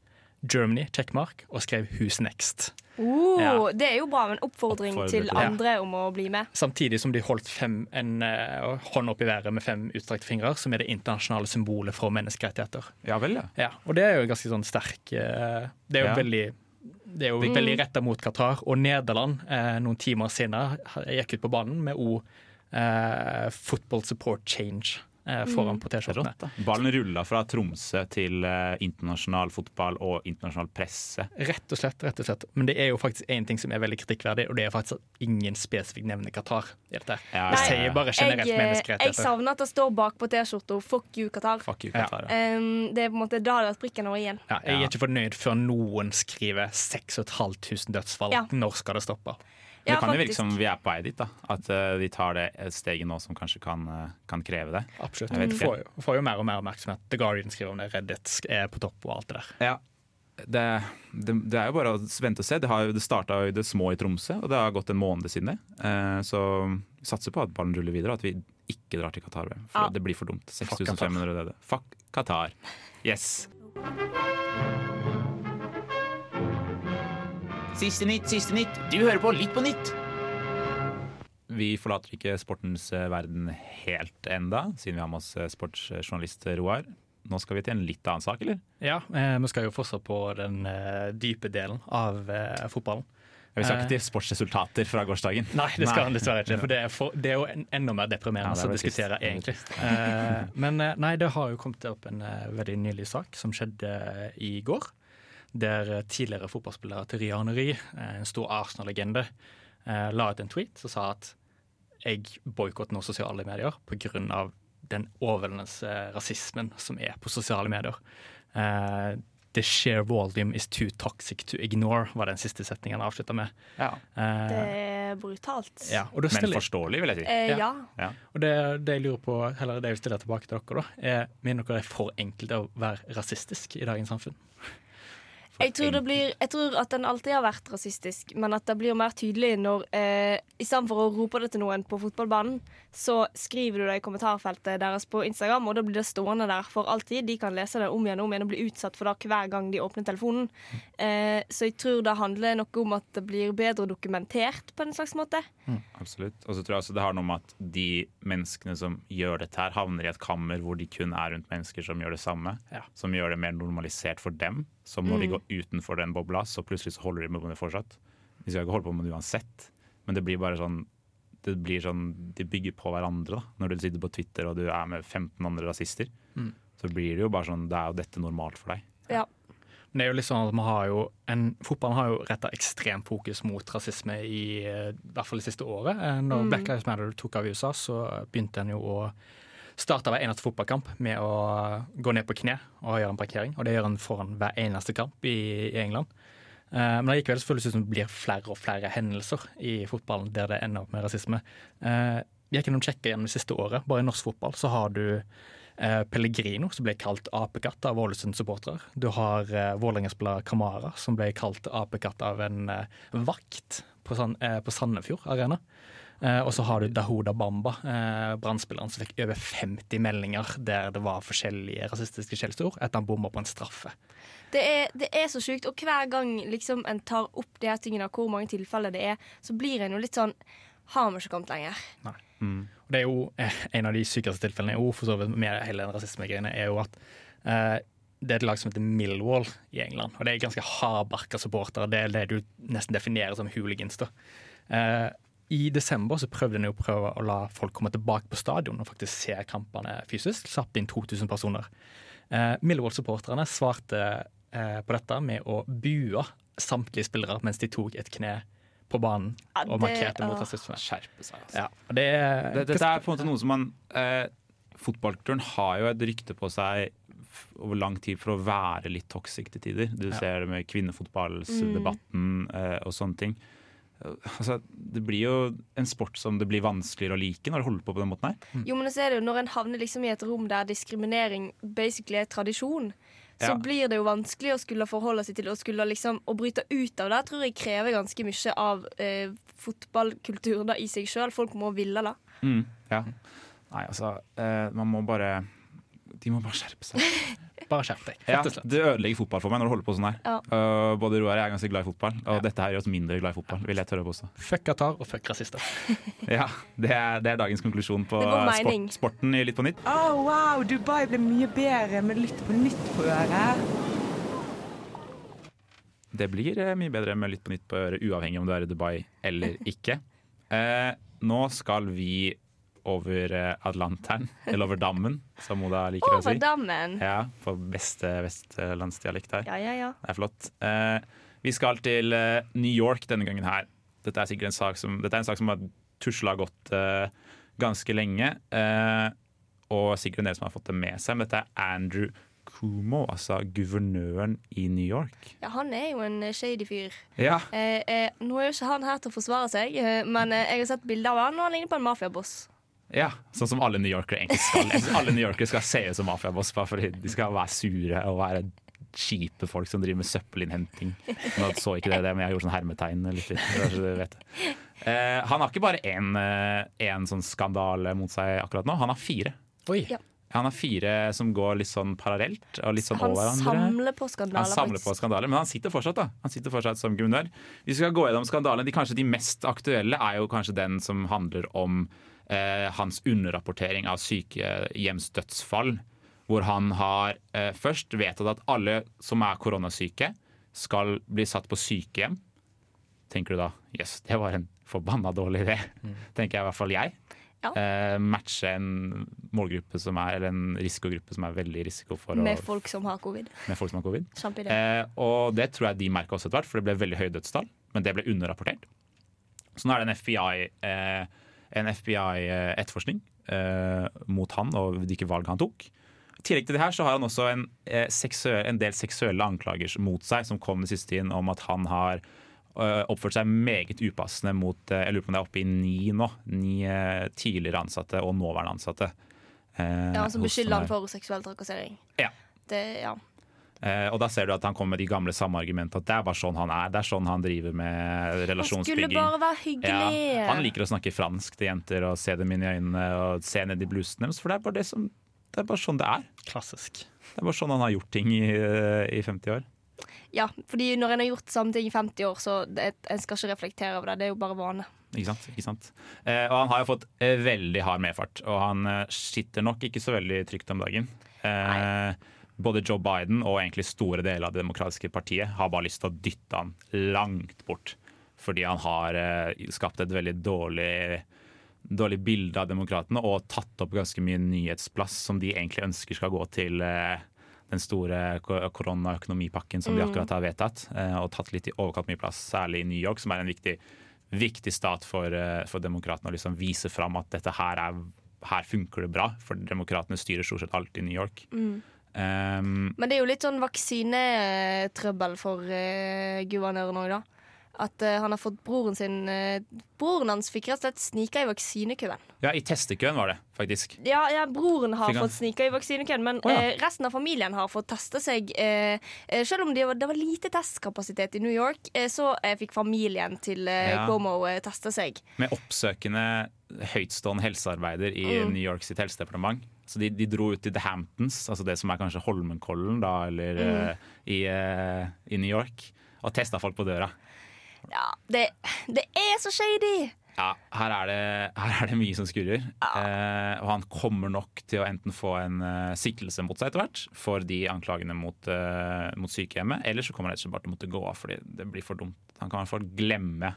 Germany, checkmark, og skrev 'Who's next'. Oh, Ja. Det er jo bra med en oppfordring til andre ja. om å bli med. Samtidig som de holdt fem, en uh, hånd opp i været med fem utstrakte fingre, som er det internasjonale symbolet for menneskerettigheter. Ja vel, ja. Ja, og det er jo ganske sånn sterk uh, Det er jo Ja. veldig det er jo veldig retta mot Qatar. Og Nederland, eh, noen timer senere, gikk ut på banen med O eh, 'Football Support Change' foran på T-skjortene. Ballen rulla fra Tromsø til eh, internasjonal fotball og internasjonal presse. Rett og slett, rett og slett. Men det er jo faktisk én ting som er veldig kritikkverdig, og det er faktisk at ingen spesifikt nevner Qatar. i dette. Ja, Det sier bare generelt Jeg, eh, jeg savner at det står bak på T-skjorta 'fuck you, Qatar'. Fuck you, Qatar. Ja. Um, det er på en måte da det er prikken over igjen. Ja, jeg er ikke fornøyd før noen skriver 6500 dødsfall. Ja. Når skal det stoppe? Det kan kan jo virke som vi er på vei dit. da At uh, de tar det steget nå som kanskje kan, eh, kan kreve det. Absolutt. Vi får, får jo mer og mer oppmerksomhet. The Guardian skriver om det, Reddit er på topp og alt det der. Ja. Det, det, det er jo bare å vente og se. Det, har det starta i det små i Tromsø, og det har gått en måned siden det. Uh, så vi satser på at ballen ruller videre, og at vi ikke drar til Qatar. For Ja. det blir for dumt. Fuck 6500 døde. Fuck Qatar. Yes. Siste nytt, siste nytt. Du hører på Litt på nytt. Vi forlater ikke sportens eh, verden helt enda, siden vi har med oss eh, sportsjournalist Roar. Nå skal vi til en litt annen sak, eller? Ja, eh, vi skal jo fortsatt på den eh, dype delen av fotballen. fotballen. Vi skal Eh. ikke til sportsresultater fra gårsdagen. Nei, det skal han dessverre ikke. For det er, for, det er jo en, enda mer deprimerende er å diskutere, er egentlig. Eh, men eh, nei, det har jo kommet opp en eh, veldig nylig sak som skjedde i går. Der tidligere fotballspillere Thierry Henry, eh, en stor Arsenal-legende, eh, la ut en tweet som sa at jeg boikotter nå sosiale medier pga. den overveldende eh, rasismen som er på sosiale medier. Eh, The sheer volume is too toxic to ignore, var den siste setningen han avslutta med. Ja. Eh, Det er brutalt. ja, og da Men forståelig, vil jeg si. Eh, Ja. ja. Og det, det jeg lurer på, eller det jeg vil stille tilbake til dere, da, er mener dere det er for enkelt å være rasistisk i dagens samfunn? Jeg tror, det blir, jeg tror at den alltid har vært rasistisk, men at det blir mer tydelig når eh, Istedenfor å rope det til noen på fotballbanen, så skriver du det i kommentarfeltet deres på Instagram, og da blir det stående der for alltid. De kan lese det om igjen og om igjen og bli utsatt for det hver gang de åpner telefonen. Eh, så jeg tror det handler noe om at det blir bedre dokumentert på en slags måte. Absolutt. Og så tror jeg også det har noe med at de menneskene som gjør dette her, havner i et kammer hvor de kun er rundt mennesker som gjør det samme. Som gjør det mer normalisert for dem. Som når de Mm. går utenfor den bobla, så plutselig så holder de med det fortsatt. De skal ikke holde på med det uansett, men det blir bare sånn det blir sånn, De bygger på hverandre. da Når du sitter på Twitter og du er med 15 andre rasister, Mm. så blir det jo bare sånn Det er jo dette normalt for deg. Ja. Men det er jo litt sånn at man har jo en, Fotballen har jo retta ekstremt fokus mot rasisme i, eh, i hvert fall det siste året. Eh, Når Mm. Black Lives Matter tok av i USA, så begynte en jo å starte hver eneste fotballkamp med å gå ned på kne og gjøre en parkering. Og det gjør en foran hver eneste kamp i, i England. Eh, Men allikevel så føles det som det blir flere og flere hendelser i fotballen der det ender opp med rasisme. Vi Jeg gjennom sjekka gjennom det siste året. Bare i norsk fotball så har du eh, Pellegrino, som ble kalt apekatt av Ålesund-supportere. Du har eh, Vålerenga-spiller Kamara, som ble kalt apekatt av en eh, vakt på, Sand, eh, på Sandefjord Arena. Eh, og så har du Dahoda Bamba, eh, brannspilleren som fikk over 50 meldinger der det var forskjellige rasistiske skjellsord etter han bomma på en straffe. Det er, det er så sjukt, og hver gang liksom en tar opp de her tingene, hvor mange tilfeller det er, så blir en jo litt sånn Har vi ikke kommet lenger? Og det er jo eh, En av de sykeste tilfellene jo, for så vidt med hele den rasismegreiene er jo at eh, det er et lag som heter Millwall i England. Og det er ganske hardbarka supportere. Det er det du nesten definerer som hooligans. da. Eh, I desember så prøvde en prøve å la folk komme tilbake på stadion og faktisk se kampene fysisk. Slapp inn 2000 personer. Eh, Millwall-supporterne svarte på dette med å bue samtlige spillere mens de tok et kne på banen Ja, og markerte mot rasisme. Skjerpe seg, altså. Ja, det, er- Det, dette er på en måte noe som man eh, Fotballkulturen har jo et rykte på seg over lang tid for å være litt toxic til tider. Du Ja. ser det med kvinnefotballdebatten eh, og sånne ting. Eh, Altså, det blir jo en sport som det blir vanskeligere å like når du holder på på den måten her. Jo, men så er det jo når en havner liksom i et rom der diskriminering basically er tradisjon, så blir det jo vanskelig å skulle forholde seg til og skulle liksom Å bryte ut av det tror jeg krever ganske mye av eh, fotballkulturen da i seg sjøl. Folk må ville det. Mm, ja. Nei, altså, eh, man må bare De må bare skjerpe seg. *laughs* Bare skjerp deg. Ja, rett og slett. det ødelegger fotball for meg når du holder på sånn her. Ja. Uh, både Roar og jeg er ganske glad i fotball, og dette her gjør oss mindre glad i fotball. vil jeg tørre å påstå. Fuck Qatar og fuck rasister. *laughs* Ja, det er, det er dagens konklusjon på sport, sporten i Litt på nytt. Å, wow, Dubai ble mye bedre med Litt på nytt på øret. Det blir eh, mye bedre med Litt på nytt på øret, uavhengig om du er i Dubai eller *laughs* ikke. Eh, nå skal vi over eh, Atlanteren, eller over dammen, som Oda liker å si. Over dammen. Ja, på beste vestlandsdialekt her. Ja, ja, ja. Det er flott. Eh, vi skal til eh, New York denne gangen her. Dette er sikkert en sak som, dette er en sak som har tusla godt eh, ganske lenge. Eh, og sikkert en del som har fått det med seg. Men dette er Andrew Cuomo, altså guvernøren i New York. Ja, han er jo en eh, shady fyr. Ja. Eh, eh, nå er jo ikke han her til å forsvare seg, eh, men jeg har sett bilder av han, og han ligner på en mafiaboss. Ja, Sånn som alle New Yorkere egentlig skal. Alle New Yorkere skal se ut som mafiaboss, bare fordi de skal være sure og være kjipe folk som driver med søppelinnhenting. Nå så ikke det, men jeg gjorde sånn hermetegn. Litt, litt. Eh, han har ikke bare én eh, sånn skandale mot seg akkurat nå, han har fire. Ja. Han har fire som går litt sånn parallelt og litt sånn Han over samler på skandaler. Han samler faktisk. på skandaler, men han sitter fortsatt da Han sitter fortsatt som guvernør. Vi skal gå gjennom skandalene. De, kanskje de mest aktuelle er jo kanskje den som handler om hans underrapportering av sykehjemsdødsfall. Hvor han har eh, først vedtatt at alle som er koronasyke, skal bli satt på sykehjem. Tenker du da jøss, yes, det var en forbanna dårlig idé. Tenker jeg i hvert fall jeg. Eh, matche en målgruppe som er, eller en risikogruppe som er veldig i risiko for Med å folk som har covid. med folk som har covid. Eh, og det tror jeg de merka også etter hvert, for det ble veldig høye dødstall. Men det ble underrapportert. Så nå er det en FBI, eh, en FBI-etterforskning eh, mot han og hvilke valg han tok. I tillegg til det her så har han også en, eh, seksuell, en del seksuelle anklager mot seg som kom den siste tiden om at han har eh, oppført seg meget upassende mot eh, Jeg lurer på om det er oppe i ni nå. Ni eh, tidligere ansatte og nåværende ansatte. eh, Ja, som hos beskylder han for seksuell trakassering. Ja. Det, ja. Eh, og da ser du at han kommer med de gamle samme argumentene. At det er bare sånn han er. Det er sånn han driver med relasjonsbygging. Han skulle bare være hyggelig. Ja, han liker å snakke fransk til jenter og se dem inn i øynene og se ned i blusene deres. For det er bare, det som, det er bare sånn det er. Klassisk. Det er bare sånn han har gjort ting i, i 50 år. Ja, fordi når en har gjort samme ting i 50 år, så det, en skal ikke reflektere over det. Det er jo bare vane. Ikke sant? Ikke sant? Eh, og han har jo fått eh, veldig hard medfart, og han eh, sitter nok ikke så veldig trygt om dagen. Eh, både Joe Biden og egentlig store deler av Det demokratiske partiet har bare lyst til å dytte han langt bort. Fordi han har eh, skapt et veldig dårlig, dårlig bilde av demokratene og tatt opp ganske mye nyhetsplass som de egentlig ønsker skal gå til eh, den store koronaøkonomipakken som de Mm. akkurat har vedtatt, eh, og tatt litt i overkant mye plass, særlig i New York, som er en viktig, viktig stat for, for demokratene å liksom vise fram at dette her, er, her funker det bra, for demokratene styrer stort sett alt i New York. Mm. Um, Men det er jo litt sånn vaksinetrøbbel for uh, guvernøren òg, da. At uh, han har fått broren sin uh, Broren hans fikk rett og slett snika i vaksinekøen. ja, i testekøen var det, faktisk. Ja, ja, broren har fått snika i vaksinekøen, men oh, ja. resten av familien har fått teste seg. Selv om det var, det var lite testkapasitet i New York, så fikk familien til Ja. Cuomo testa seg. Med oppsøkende høytstående helsearbeider i Mm. New York sitt helsedepartement. Så de, de dro ut til The Hamptons, altså det som er kanskje Holmenkollen, da, eller Mm. uh, i, uh, i New York, og testa folk på døra. Ja, det, det er så shady! Ja, her er det, her er det mye som skurrer. Eh, og han kommer nok til å enten få en siktelse mot seg etter hvert for de anklagene mot, mot sykehjemmet, eller så kommer han rett og slett bare til å måtte gå av fordi det blir for dumt. Han kan i hvert fall glemme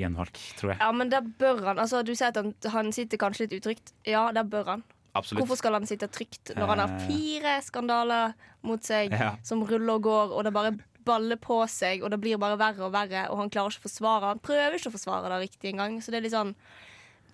gjenvalg, tror jeg. Ja, men der bør han. Altså, du sier at han, han sitter kanskje litt utrygt. Ja, der bør han. Absolutt. Hvorfor skal han sitte trygt når han har Eh. fire skandaler mot seg Ja. som ruller og går, og det bare baller på seg, og det blir bare verre og verre, og han klarer ikke å forsvare. Han prøver ikke å forsvare det riktig engang. Så det er litt sånn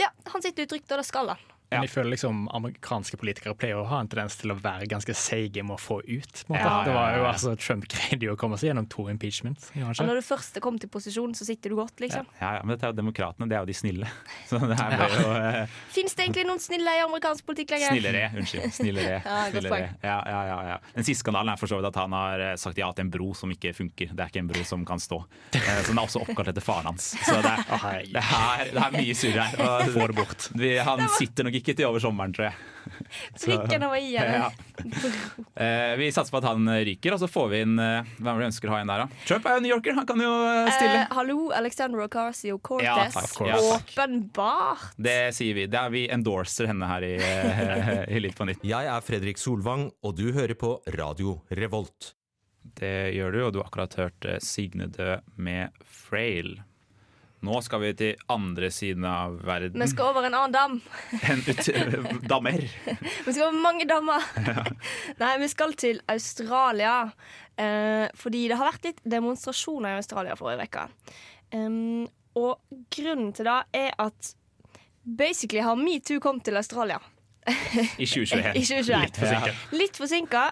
Ja, han sitter utrygt, og det skal han. Men jeg føler liksom Amerikanske politikere pleier å ha en tendens til å være ganske seige med å få ut. På. Ja, ja, Det var jo altså Trump greide jo å komme seg gjennom to impeachments. når du først kom til posisjon, så sitter du godt, liksom. Ja, ja, men dette er jo demokratene, det er jo de snille. *laughs* Så det her ble jo eh, Fins det egentlig noen snille i amerikansk politikk lenger? Snillere, unnskyld. Snillere. *laughs* Ja, snillere. Ja, ja, ja, ja. Den siste skandalen er for så vidt at han har eh, sagt ja til en bro som ikke funker. Det er ikke en bro som kan stå. Eh, Så den er også oppkalt etter faren hans. Så det er, det er, det er mye surr her. Og bort. Vi, han sitter nok ikke til over sommeren, tror jeg. Prikken over i-en. Ja. Eh, Vi satser på at han ryker, og så får vi inn eh, Hvem vi ønsker å ha inn der, da? Trump er jo New Yorker, han kan jo eh, stille. Eh, hallo, Alexandra Ocasio-Cortez. Ja, takk. Ja. Åpenbart. Det sier vi. Det er vi endorser henne her i, eh, i Litt på nytt. Jeg er Fredrik Solvang, og du hører på Radio Revolt. Det gjør du, og du har akkurat hørt eh, Signe dø med Frail. Nå skal vi til andre siden av verden. Vi skal over en annen dam. *laughs* En ut dammer. *laughs* Vi skal over mange dammer. *laughs* Nei, vi skal til Australia. Eh, fordi det har vært litt demonstrasjoner i Australia forrige uke. Um, og grunnen til det er at basically har metoo kommet til Australia. I 2021. I 2021. Litt forsinket. Litt forsinka,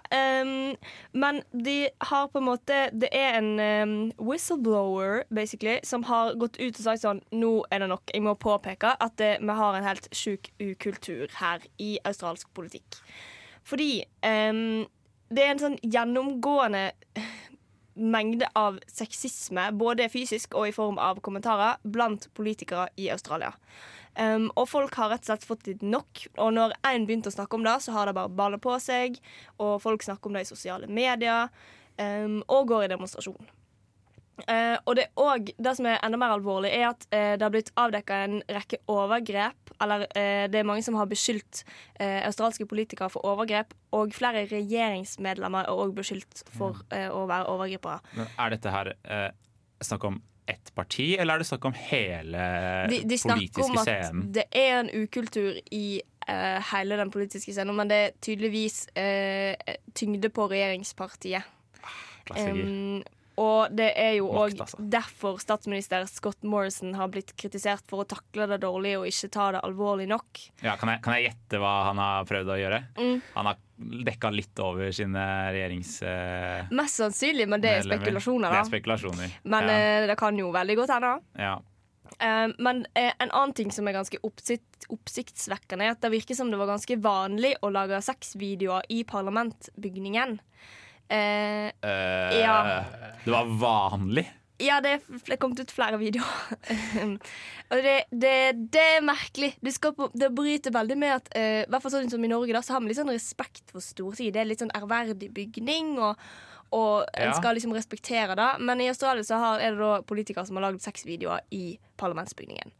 um, men de har på en måte Det er en um, whistleblower basically som har gått ut og sagt sånn Nå er det nok. Jeg må påpeke at det, vi har en helt sjuk ukultur her i australsk politikk. Fordi um, det er en sånn gjennomgående mengde av sexisme, både fysisk og i form av kommentarer, blant politikere i Australia. Um, og folk har rett og slett fått litt nok. Og når én begynte å snakke om det, så har det bare ballet på seg. Og folk snakker om det i sosiale medier, um, og går i demonstrasjon. Eh, og det, også, det som er enda mer alvorlig, er at eh, det har blitt avdekka en rekke overgrep. Eller eh, det er mange som har beskyldt eh, australske politikere for overgrep. Og flere regjeringsmedlemmer er òg beskyldt for eh, å være overgripere. Men er dette her eh, snakk om ett parti, eller er det snakk om hele De, de snakker om at det er en ukultur i eh, hele den politiske scenen, men det er tydeligvis eh, tyngde på regjeringspartiet. Klassiker. Um, og det er jo òg altså. derfor statsminister Scott Morrison har blitt kritisert for å takle det dårlig og ikke ta det alvorlig nok. Ja, kan, jeg, kan jeg gjette hva han har prøvd å gjøre? Mm. Han har dekka litt over sine regjerings... Eh, Mest sannsynlig, men det er spekulasjoner. spekulasjoner. Det er spekulasjoner. Men ja. eh, det kan jo veldig godt hende. ja. Eh, men eh, en annen ting som er ganske oppsikt, oppsiktsvekkende, er at det virker som det var ganske vanlig å lage sexvideoer i parlamentbygningen. Eh, Eh, Ja. Det var vanlig. ja, det er kommet ut flere videoer. *laughs* og det, det, det er merkelig. Du skal på, det bryter veldig med at eh, i hvert fall sånn som i Norge da, så har vi litt sånn respekt for Stortinget. Det er litt sånn ærverdig bygning, og, og en Ja. skal liksom respektere det. Men i Australia så har, er det da politikere som har lagd seks videoer i parlamentsbygningen.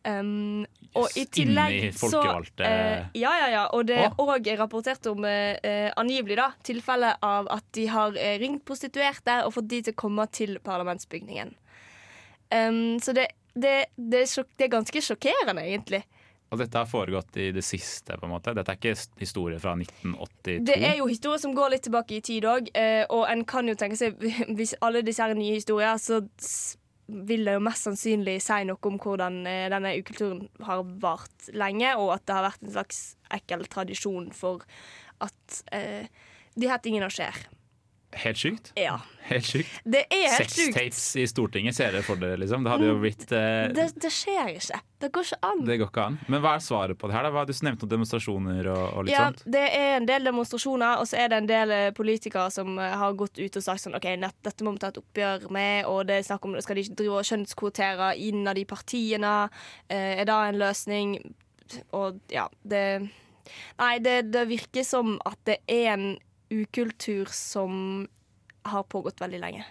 Um, og i tillegg så eh, Ja, ja, ja. Og det er òg rapportert om eh, angivelig da, tilfelle av at de har ringt prostituerte og fått de til å komme til parlamentsbygningen. Um, så det, det, det, er sjok det er ganske sjokkerende, egentlig. Og dette har foregått i det siste, på en måte. Dette er ikke historie fra 1982. Det er jo historier som går litt tilbake i tid òg, og en kan jo tenke seg *laughs* Hvis alle disse her er nye historier, så vil det jo mest sannsynlig si noe om hvordan eh, denne ukulturen har vart lenge, og at det har vært en slags ekkel tradisjon for at eh, de her tingene skjer. Helt sykt. Ja. Helt sykt. Det er helt sjukt. Sextapes i Stortinget, ser dere for dere, liksom? Det hadde jo blitt eh, Det, det skjer ikke. Det går ikke an. Det går ikke an. Men hva er svaret på det her? da? Hva, du nevnte noen demonstrasjoner og, og litt Ja, sånt. det er en del demonstrasjoner, og så er det en del eh, politikere som eh, har gått ut og sagt sånn OK, nett, dette må vi ta et oppgjør med, og det er snakk om skal de ikke drive og kjønnskvotere innad i partiene? Eh, er det en løsning? Og ja, det Nei, det, det virker som at det er en ukultur som har pågått veldig lenge.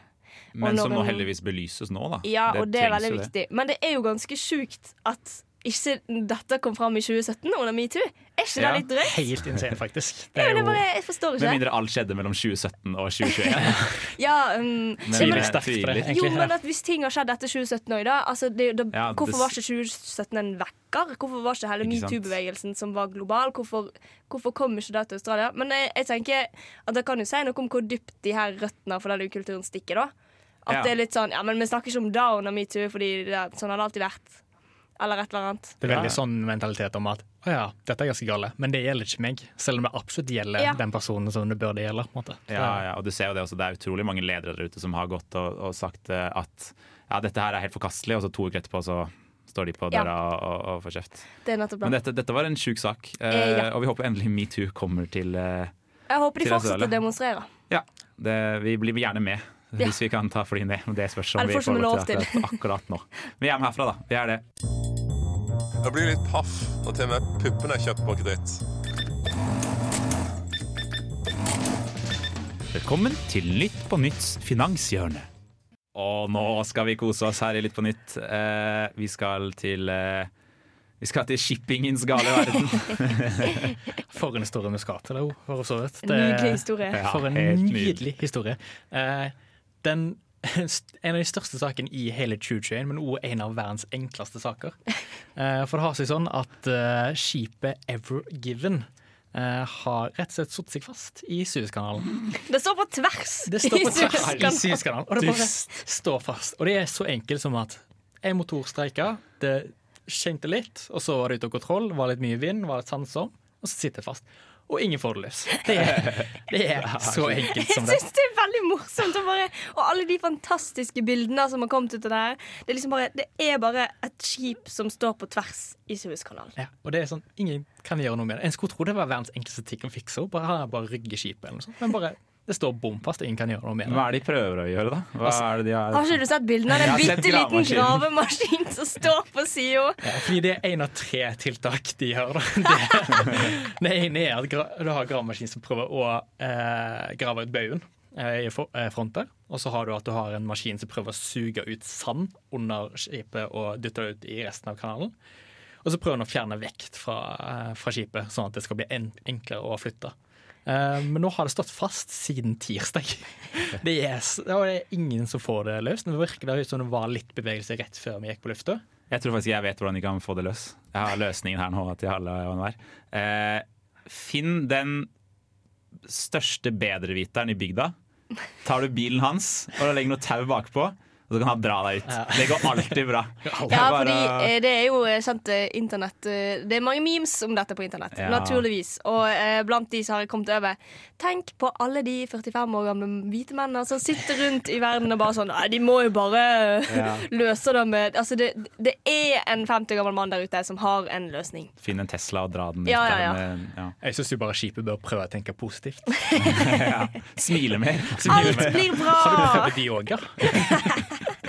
Men som nå heldigvis belyses nå, da. Ja, og det er veldig viktig. Men det er jo ganske sjukt at ikke dette kom fram i 2017 under metoo. Er ikke Ja, det litt drøyt? Helt insane, faktisk. Det er bare, jeg forstår Med mindre alt skjedde mellom 2017 og 2021. *laughs* Ja, um, Men jeg. Jo, men at hvis ting har skjedd etter 2017 òg, da, altså det, da Ja, det- Hvorfor var ikke 2017 en vekker? Hvorfor var ikke hele metoo-bevegelsen som var global? Hvorfor, hvorfor kom ikke det til Australia? Men jeg, jeg tenker at det kan jo si noe om hvor dypt de her røttene for den ukulturen stikker, da. At Ja. det er litt sånn Ja, men vi snakker ikke om det under metoo, fordi det, er- sånn har det alltid vært. Eller et eller annet. Det er veldig sånn mentalitet om at å ja, dette er ganske gale, men det gjelder ikke meg. Selv om det absolutt gjelder Ja. den personen som det burde gjelde. på en måte. Ja, ja, og du ser jo det også, det er utrolig mange ledere der ute som har gått og, og sagt eh, at ja, dette her er helt forkastelig, og så to uker etterpå så står de på Ja. døra og, og får kjeft. Det er Men dette, dette var en sjuk sak, eh, Eh, ja. og vi håper endelig metoo kommer til eh, Jeg håper de fortsetter å demonstrere. Ja, det, vi blir gjerne med. Ja. Hvis vi kan ta fly ned. Det spørs om vi får lov til akkurat, akkurat nå. Vi er med herfra, da. Vi er det. Jeg blir litt paff når til og med puppene er kjøpt på kreditt. Velkommen til Nytt på nytts finanshjørne. Og nå skal vi kose oss her i Litt på nytt. Eh, vi skal til eh, Vi skal til shippingens gale verden. *laughs* For en historie vi skal til, da, for så vidt. En nydelig historie. Ja, for en helt nydelig, nydelig. historie. Eh, den, *laughs* en av de største sakene i hele 2021, men også en av verdens enkleste saker. *laughs* Eh, for det har seg sånn at eh, skipet Ever Given eh, har rett og slett satt seg fast i Suezkanalen. Det står på tvers! Det står på tvers i Suezkanalen. Og det bare står fast. Og det er så enkelt som at en motor streika, det skjente litt, og så var det ute av kontroll, var litt mye vind, var litt sandsom, og så sitter det fast. Og ingen får det løs. Det er, *laughs* det er så enkelt som Jeg det. syns det er veldig morsomt. Og, bare, og alle de fantastiske bildene som har kommet ut av det her. Det er, liksom bare, det er bare et skip som står på tvers i Suezkanalen. Ja, og det er sånn, Ingen kan gjøre noe med det. En skulle tro det var verdens enkleste ting å fikse opp. Bare, bare rygge skipet eller noe sånt. Men bare, det står bom fast, og ingen kan gjøre noe med det. Hva er det de prøver å gjøre, da? Hva Altså, er det de har... Har ikke du sett bildene av en bitte liten gravemaskin som står på sida? Ja, fordi det er én av tre tiltak de gjør. *laughs* Det, det ene er at du har gravemaskin som prøver å eh, grave ut baugen eh, i eh. Og så har du at du har en maskin som prøver å suge ut sand under skipet og dytte det ut i resten av kanalen. Og så prøver den å fjerne vekt fra, eh, fra skipet, sånn at det skal bli en, enklere å flytte. Eh, men nå har det stått fast siden tirsdag. *laughs* Det er, ingen som får det løst. Det virker ut som det var litt bevegelse rett før vi gikk på lufta. Jeg tror faktisk jeg vet hvordan de kan få det løs. Jeg har løsningen her nå til alle og enhver. Eh, finn den største bedreviteren i bygda. Tar du bilen hans og legger noe tau bakpå, og så kan han dra deg ut. Det går alltid bra. *laughs* Ja, fordi eh, det er jo eh, sant, eh, internett Det er mange memes om dette på internett, Ja. naturligvis. Og eh, blant de som har kommet over Tenk på alle de 45 år gamle hvite mennene som sitter rundt i verden og bare sånn Nei, de må jo bare Ja. *laughs* løse det med Altså, det, det er en 50 år gammel mann der ute som har en løsning. Finn en Tesla og dra den ut Ja, ja, ja. Jeg syns bare skipet bør prøve å tenke positivt. *laughs* ja. Smile mer. Alt blir bra! Har du prøvd de òg, ja?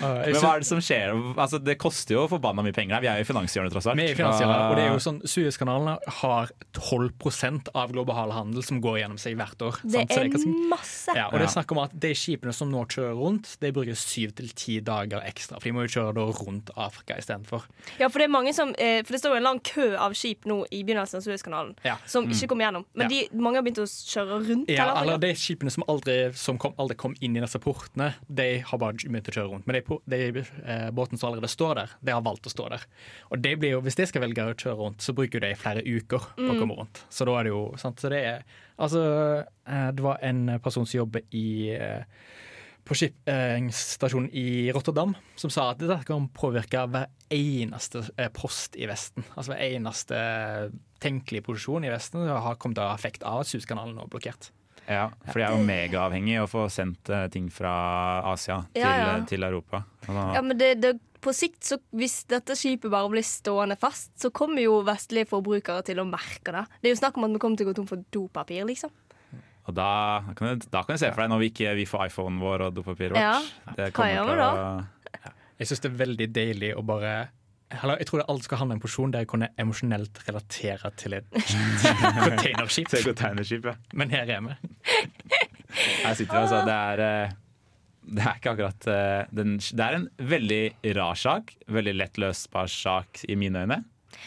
Men hva er det som skjer? Altså, det koster jo forbanna mye penger her. Vi er jo i finanshjørnet, tross alt. Vi er i finanshjørnet, og det er jo sånn Suezkanalene har 12% av global handel som går gjennom seg hvert år. Det sant? Så er ganske- masse. Ja, og det er snakk om at De skipene som nå kjører rundt, De bruker syv til ti dager ekstra. For de må jo kjøre da rundt Afrika istedenfor. Ja, for det er mange som eh, For det står jo en lang kø av skip nå i begynnelsen av Suezkanalen Ja. som Mm. ikke kommer gjennom. Men Ja. de, mange har begynt å kjøre rundt. Ja, eller De skipene som aldri, som kom, aldri kom inn i disse portene, de har bare begynt å kjøre rundt. Men de, de båten som allerede står der, de har valgt å stå der. Og det blir jo, Hvis de skal velge å kjøre rundt, så bruker de flere uker på å Mm. komme rundt. Så da er det jo sant, så det er Altså, eh, det var en person som jobber i eh, på skipsstasjonen i Rotterdam, som sa at dette kan påvirke hver eneste eh, post i Vesten. Altså hver eneste tenkelige posisjon i Vesten har kommet til å ha effekt av at Suezkanalen er blokkert. Ja, for jeg er jo megaavhengig av å få sendt eh, ting fra Asia til, Ja, ja. til Europa. Ja, men det, det, på sikt, så, hvis dette skipet bare blir stående fast, så kommer jo vestlige forbrukere til å merke det. Det er jo snakk om at vi kommer til å gå tom for dopapir, liksom. Og da kan, du, da kan du se for deg når vi ikke vi får iPhonen vår og dopapiret vårt. Ja, Det hva kommer gjør vi da? å Jeg syns det er veldig deilig å bare Jeg tror alt alltid skal handle om en porsjon der jeg kunne emosjonelt relatere til et *laughs* containerskip. Til containerskip, ja. Men her er vi. *laughs* Her sitter vi, altså. Det er, eh, det er ikke akkurat eh, den, Det er en veldig rar sak. Veldig lett løsbar sak i mine øyne.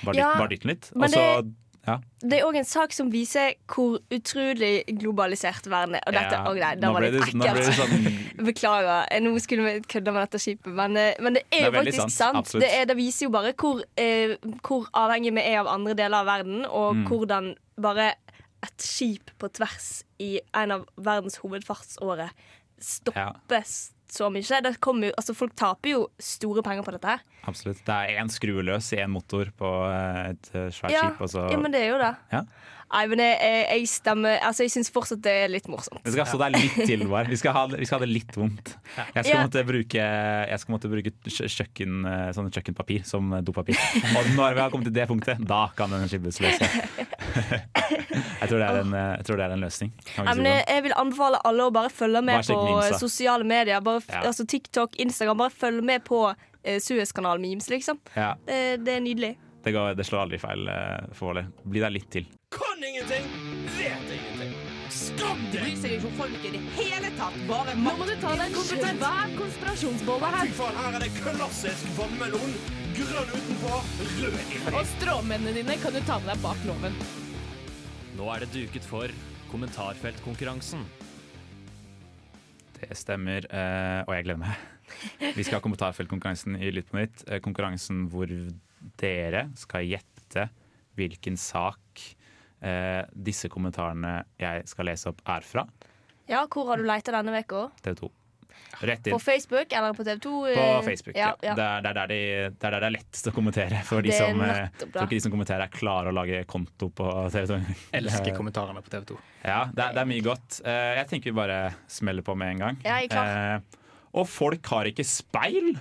Bare, Ja, dytt- bare dytt den litt. Og så det- ja. Det er òg en sak som viser hvor utrolig globalisert verden er. Og dette, Ja, å nei, det var litt det ekkelt. sånn- *laughs* Beklager. Nå skulle vi kødde med dette skipet, men, eh, men det er jo faktisk sant, sant. Det, er, det viser jo bare hvor, eh, hvor avhengig vi er av andre deler av verden, og Mm. hvordan bare et skip på tvers i en av verdens hovedfartsårer stopper så mye. Det jo, altså folk taper jo store penger på dette her. Absolutt. Det er én skrue løs i én motor på eh, et svært Ja, skip. Og så, ja, men det er jo det. Ja. Nei, men jeg, jeg, jeg stemmer Altså, jeg syns fortsatt det er litt morsomt. Vi skal stå der litt til, bare. Vi skal ha, vi skal ha det litt vondt. Jeg skal, Ja. måtte bruke, jeg skal måtte bruke kjøkken, eh, sånn kjøkkenpapir som dopapir. Og når vi har kommet til det punktet, da kan den skippes løs. *laughs* Jeg tror det er en, eh, det er en løsning. Si men jeg, vil anbefale alle å bare følge med Bare på Minsa. sosiale medier. Bare, Ja. altså TikTok, Instagram. Bare følg med på uh, Suezkanal-memes, liksom. sånn. Ja, Det, det er nydelig. det, går, det slår aldri feil uh. Bli der litt til. Kan ingenting, vet ingenting. Skam Det deg! bryr seg ikke om folk i det hele tatt. Bare Nå må du ta deg en svær konspirasjonsbolle Fy her. faen, her er det klassisk vannmelon. Grønn utenpå, rød inni. Og stråmennene dine kan du ta med deg bak loven. Nå er det duket for kommentarfeltkonkurransen. Det stemmer, eh, og jeg gleder meg. Vi skal ha kommentarfeltkonkurransen i Lytt på nytt. Eh, Konkurransen hvor dere skal gjette hvilken sak eh, disse kommentarene jeg skal lese opp, er fra. Ja, hvor har du leita denne uka? TV 2. Rett inn. På Facebook eller på TV2? På eh, Facebook, ja. ja. Det, er, det, er der de, det er der det er lettest å kommentere. For de som, eh, nettopp tror ikke de som kommenterer, er klare å lage konto på TV 2. Elsker kommentarene på TV 2. Ja, det er, det er mye godt. Eh, jeg tenker vi bare smeller på med en gang. Ja, jeg er klar. Eh, og folk har ikke speil!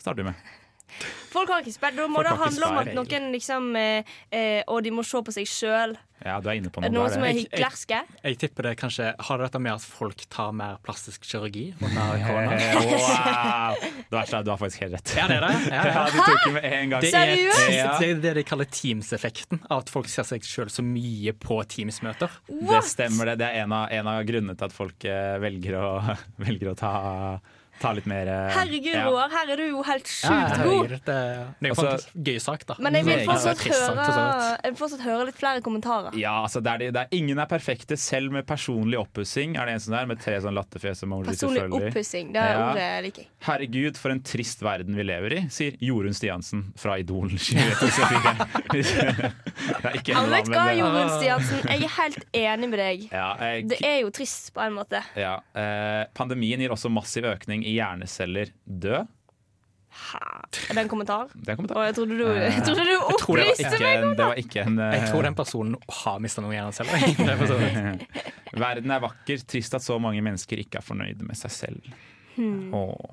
Starter vi med. Folk har ikke spilt. Da må Folk det handle om at noen liksom eh, eh, Og de må se på seg sjøl. Ja, du er inne på noe, noe. det som er hyklerske? Jeg tipper det kanskje Har det dette med at folk tar mer plastisk kirurgi under *laughs* korona? Wow! Det verste er du har faktisk helt rett. Ja, det er det. Ja, ja. *laughs* Du tok det med en gang. Det er, det er det de kaller Teams-effekten. At folk ser seg sjøl så mye på Teams-møter. Det stemmer, det. Det er en av, en av grunnene til at folk eh, velger å, *laughs* velger å ta, ta litt mer eh, Herregud, ja. Roar, her er du jo helt sjukt god. herregud, det, det er jo Altså- gøy sagt, da. Men jeg vil fortsatt høre, jeg vil fortsatt høre litt flere kommentarer. Ja, altså det er, det, er Ingen er perfekte, selv med personlig oppussing. Er det en sånn der med tre sånn latterfjes Personlig oppussing. Det er Ja. ordet jeg liker. Herregud, for en trist verden vi lever i, sier Jorunn Stiansen fra Idol 2024. *laughs* *laughs* ikke en vet hva, Jorunn Stiansen? Jeg er helt enig med deg. Ja, jeg, Det er jo trist på en måte. ja, eh, pandemien gir også massiv økning i hjerneceller dø. Er det en kommentar? Det er en kommentar. Og jeg trodde du, Eh, jeg trodde du jeg tror opplyste ikke meg om Det var ikke en eh, Jeg tror den personen har mista noen hjerneceller. *laughs* Er. *laughs* Verden er vakker, trist at så mange mennesker ikke er fornøyd med seg selv. Hmm.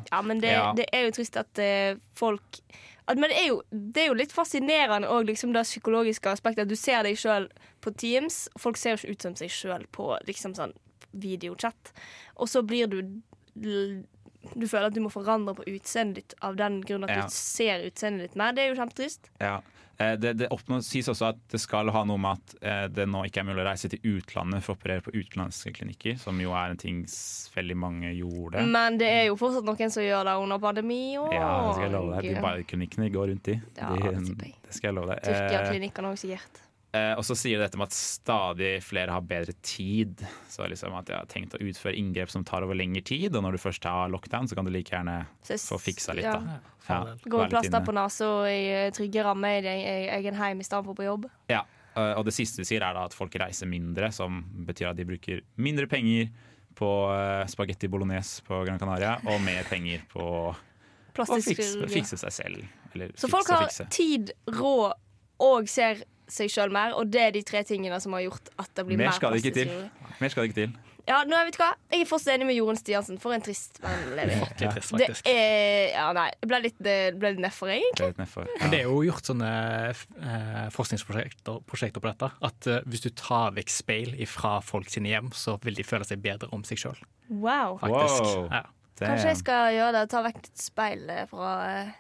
Ja, men det, Ja. det er jo trist at uh, folk at, Men det er, jo, det er jo litt fascinerende òg, liksom det psykologiske aspektet. At du ser deg sjøl på Teams, folk ser jo ikke ut som seg sjøl på liksom sånn videochat. Og så blir du Du føler at du må forandre på utseendet ditt av den grunn at Ja. du ser utseendet ditt mer. Det er jo kjempetrist. Ja. Eh, Det, det sies også at det skal ha noe med at eh, det nå ikke er mulig å reise til utlandet for å operere på utenlandske klinikker, som jo er en ting veldig mange gjorde. Men det er jo fortsatt noen som gjør det under pandemi òg. Ja, det skal jeg love deg. De bioklinikkene går rundt i. Ja, de, det det skal jeg love deg. Eh, Tyrkia-klinikkene òg, sikkert. Eh, og så sier det dette med at stadig flere har bedre tid. Så liksom at jeg har tenkt å utføre inngrep som tar over lengre tid, og når du først har lockdown, så kan du like gjerne få fiksa litt, ja. da. Ja, Gå litt plaster på nesa og i eh, trygge rammer i din egen heim i stedet for på jobb. Ja, eh, og det siste du sier er da at folk reiser mindre, som betyr at de bruker mindre penger på eh, spagetti bolognese på Gran Canaria, og mer penger på å fikse, fikse seg selv. Eller Så fikse folk har fikse. tid, råd og ser seg sjøl mer, og det er de tre tingene som har gjort at det blir mer, Mer skal det ikke plastisk til. Mer skal det ikke til. Ja, nå, vet du hva? Jeg er fortsatt enig med Jorunn Stiansen. For en trist mann lever. Trist, Det er Ja, nei. Det ble litt, det ble litt nedfor, egentlig. Det litt nedfor. Men det er jo gjort sånne eh, forskningsprosjekter prosjekter på dette. At eh, hvis du tar vekk speil fra folk sine hjem, så vil de føle seg bedre om seg sjøl. Wow. Faktisk. Wow. Ja. Kanskje jeg skal gjøre det. Ta vekk et speil fra eh,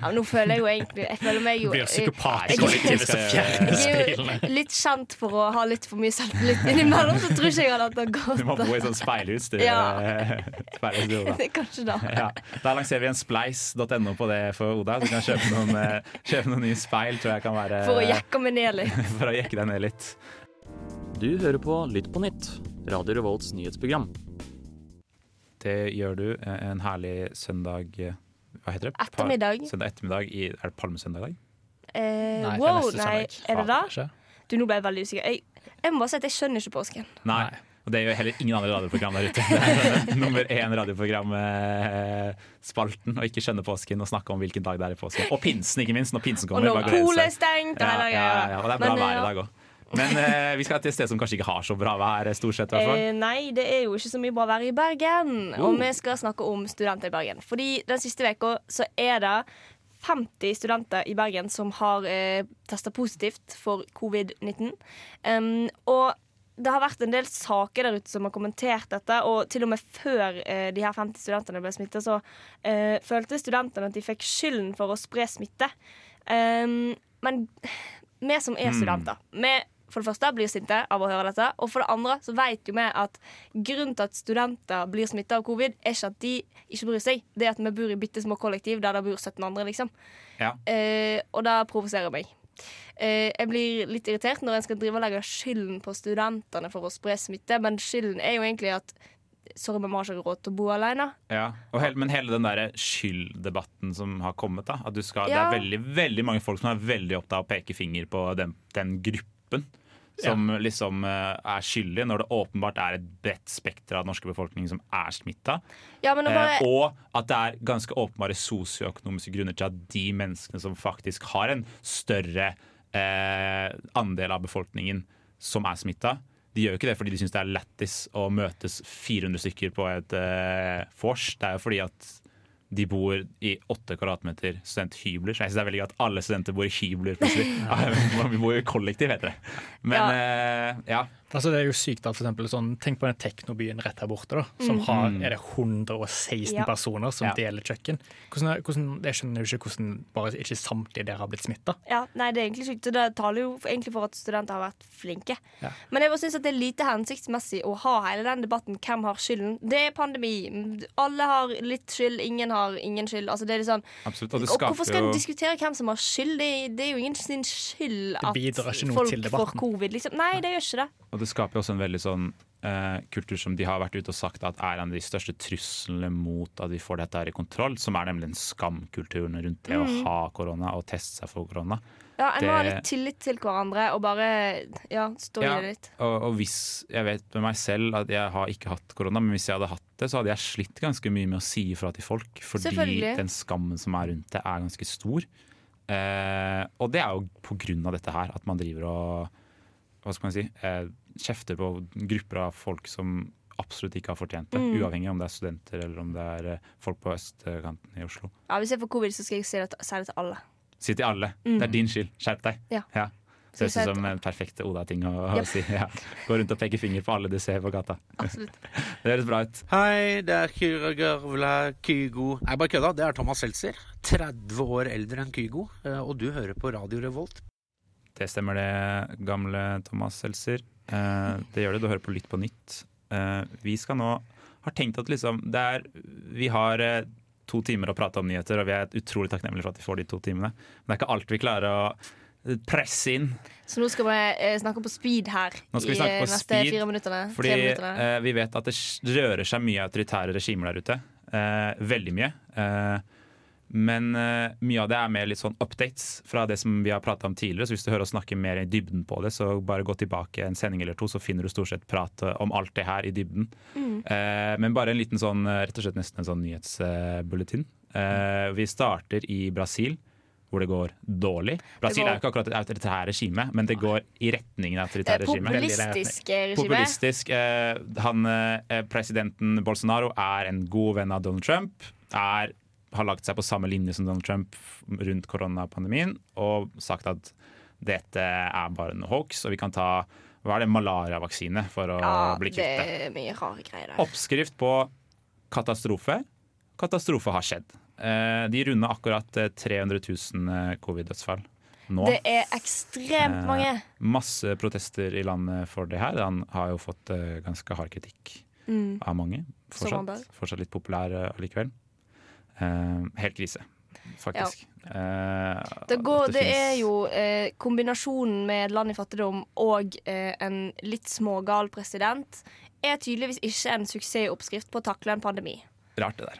ja, men Nå føler jeg jo egentlig Jeg føler meg jo Blir psykopat i kollektivet som fjerner Jeg er jo litt kjent for å ha litt for mye selvtillit innimellom, så tror ikke jeg hadde hatt det godt. Du må bo i sånn speilhus, du. Ja. Speilhus, du, Oda. Kanskje da. Ja. Da lanserer vi en spleis.no på det for Oda. Så du kan kjøpe noen, eh, kjøpe noen nye speil, tror jeg kan være For å jekke meg ned litt. *laughs* For å jekke deg ned litt. Du hører på Lytt på nytt, Radio Revolts nyhetsprogram. Det gjør du eh, en herlig søndag eh, Hva heter det? Ettermiddag. Søndag ettermiddag i, Er det palmesøndag i dag? Eh, Nei, det wow, nei, er det da? Du, nå ble jeg veldig usikker. Jeg, jeg må bare si at jeg skjønner ikke påsken. Nei. Og det gjør heller ingen andre radioprogram der ute. *laughs* Det er sånn nummer én radioprogram eh, spalten og ikke skjønne påsken og snakke om hvilken dag det er i påsken. Og pinsen, ikke minst. Når pinsen Og kommer. når bare polet er stengt. Ja, og ja, ja, og det er bra Men, vær i dag òg. Men eh, vi skal til et sted som kanskje ikke har så bra vær, stort sett. i hvert fall. Eh, nei, det er jo ikke så mye bra vær i Bergen. Oh. Og vi skal snakke om studenter i Bergen. Fordi den siste uka så er det 50 studenter i Bergen som har eh, testa positivt for covid-19. Um, og det har vært en del saker der ute som har kommentert dette, og til og med før eh, de her 50 studentene ble smittet, så eh, følte studentene at de fikk skylden for å spre smitte. Um, men vi som er studenter, studenter, vi for det første blir sinte av å høre dette, og for det andre så vet jo vi at grunnen til at studenter blir smitta av covid, er ikke at de ikke bryr seg, det er at vi bor i bitte små kollektiv der det bor 17 andre, liksom. Ja. Eh, og det provoserer meg. Eh, jeg blir litt irritert når en skal drive og legge skylden på studentene for å spre smitte, men skylden er jo egentlig at Sorry, vi har ikke råd til å bo alene. Ja, hele, Men hele den der skylddebatten som har kommet, da. At du skal, Ja. Det er veldig, veldig mange folk som er veldig opptatt av å peke finger på den, den gruppen. Som liksom eh, er skyldig, når det åpenbart er et bredt spekter av den norske befolkningen som er smitta. Ja, men bare- Eh, og at det er ganske åpenbare sosioøkonomiske grunner til at de menneskene som faktisk har en større eh, andel av befolkningen som er smitta, de gjør jo ikke det fordi de syns det er lættis å møtes 400 stykker på et eh, vors. Det er jo fordi at de bor i åtte kvadratmeter studenthybler. Så jeg synes det er veldig gøy at alle studenter bor i hybler plutselig. *laughs* Vi bor jo i kollektiv, heter det. Men eh, ja. Altså, det er jo sykt at for eksempel, sånn, Tenk på den teknobyen rett her borte, da, som Mm. har Mm. er det 116 Ja. personer som Ja. deler kjøkken. Hvordan, hvordan, jeg skjønner jo ikke hvordan bare ikke samtlige der har blitt smitta. Ja, nei, det er egentlig sykt. Det taler jo egentlig for at studenter har vært flinke. Ja. Men jeg bare synes at det er lite hensiktsmessig å ha hele den debatten. Hvem har skylden? Det er pandemi. Alle har litt skyld, ingen har ingen skyld. Altså, det er litt sånn Absolutt. Og det Og hvorfor skal jo en diskutere hvem som har skyld? Det, det er jo ingen sin skyld at folk får covid. Liksom. Nei, det gjør ikke det. Og det skaper også en veldig sånn eh, kultur som de har vært ute og sagt at er en av de største truslene mot at vi får dette her i kontroll, som er nemlig den skamkulturen rundt det Mm. å ha korona og teste seg for korona. Ja, En må ha litt tillit til hverandre og bare ja, stå Ja, i det litt. og, og hvis jeg vet med meg selv at jeg har ikke hatt korona, men hvis jeg hadde hatt det, så hadde jeg slitt ganske mye med å si ifra til folk. Fordi den skammen som er rundt det, er ganske stor. Eh, og det er jo på grunn av dette her, at man driver og hva skal man si, eh, kjefter på grupper av folk som absolutt ikke har fortjent det. Mm. Uavhengig om det er studenter eller om det er eh, folk på østkanten i Oslo. Ja, Hvis jeg får covid, så skal jeg si det, til alle. Si til alle. Mm. Det er din skyld. Skjerp deg. Ja. Ser Skal ut som en perfekt Oda-ting å, å Ja. si. Ja. Gå rundt og peke finger på alle du ser på gata. Absolutt. *laughs* Det høres bra ut. Hei, det er Kyra Gørvla Kygo Nei, bare kødda. Det er Thomas Seltzer. 30 år eldre enn Kygo. eh, Og du hører på Radio Revolt. Det stemmer det, gamle Thomas Seltzer. Eh, det gjør det. Du hører på Lytt på nytt. Eh, vi skal nå har tenkt at liksom det er, Vi har eh, to timer å prate om nyheter, og vi er utrolig takknemlige for at vi får de to timene. Men det er ikke alt vi klarer å eh, presse inn. Så nå skal vi eh, snakke på speed her Nå skal vi snakke eh, på neste speed, fire minuttene. Fordi vi vet at det rører seg mye autoritære regimer der ute. Eh, veldig mye. Eh, men uh, mye av det er mer litt sånn updates fra det som vi har prata om tidligere. Så hvis du hører oss snakke mer i dybden på det, så bare gå tilbake en sending eller to, så finner du stort sett prat om alt det her i dybden. Mm. Uh, men bare en liten sånn, eh, rett og slett nesten en sånn nyhetsbulletin. Uh, vi starter i Brasil. Hvor det går dårlig. Brasil går- er jo ikke akkurat et autoritært regime, men det går i retningen av autoritært regime. populistisk eh, regime. Populistisk. Eh, han, eh, presidenten Bolsonaro er en god venn av Donald Trump. Er, har lagt seg på samme linje som Donald Trump rundt koronapandemien og sagt at dette er bare en hoax, og vi kan ta hva er det, malariavaksine for å Ja, bli kvitt det. er mye rare greier der. Oppskrift på katastrofe. Katastrofe har skjedd. Eh, de runder akkurat eh, 300 000 eh, covid-dødsfall nå. Det er ekstremt Eh, mange. Masse protester i landet for det her. Han har jo fått eh, ganske hard kritikk Mm. av mange. Fortsatt, fortsatt litt populær eh, allikevel. Eh, helt krise, faktisk. Eh, Det, går, det, det er jo eh, kombinasjonen med et land i fattigdom og eh, en litt smågal president er tydeligvis ikke en suksessoppskrift på å takle en pandemi. Rart det der.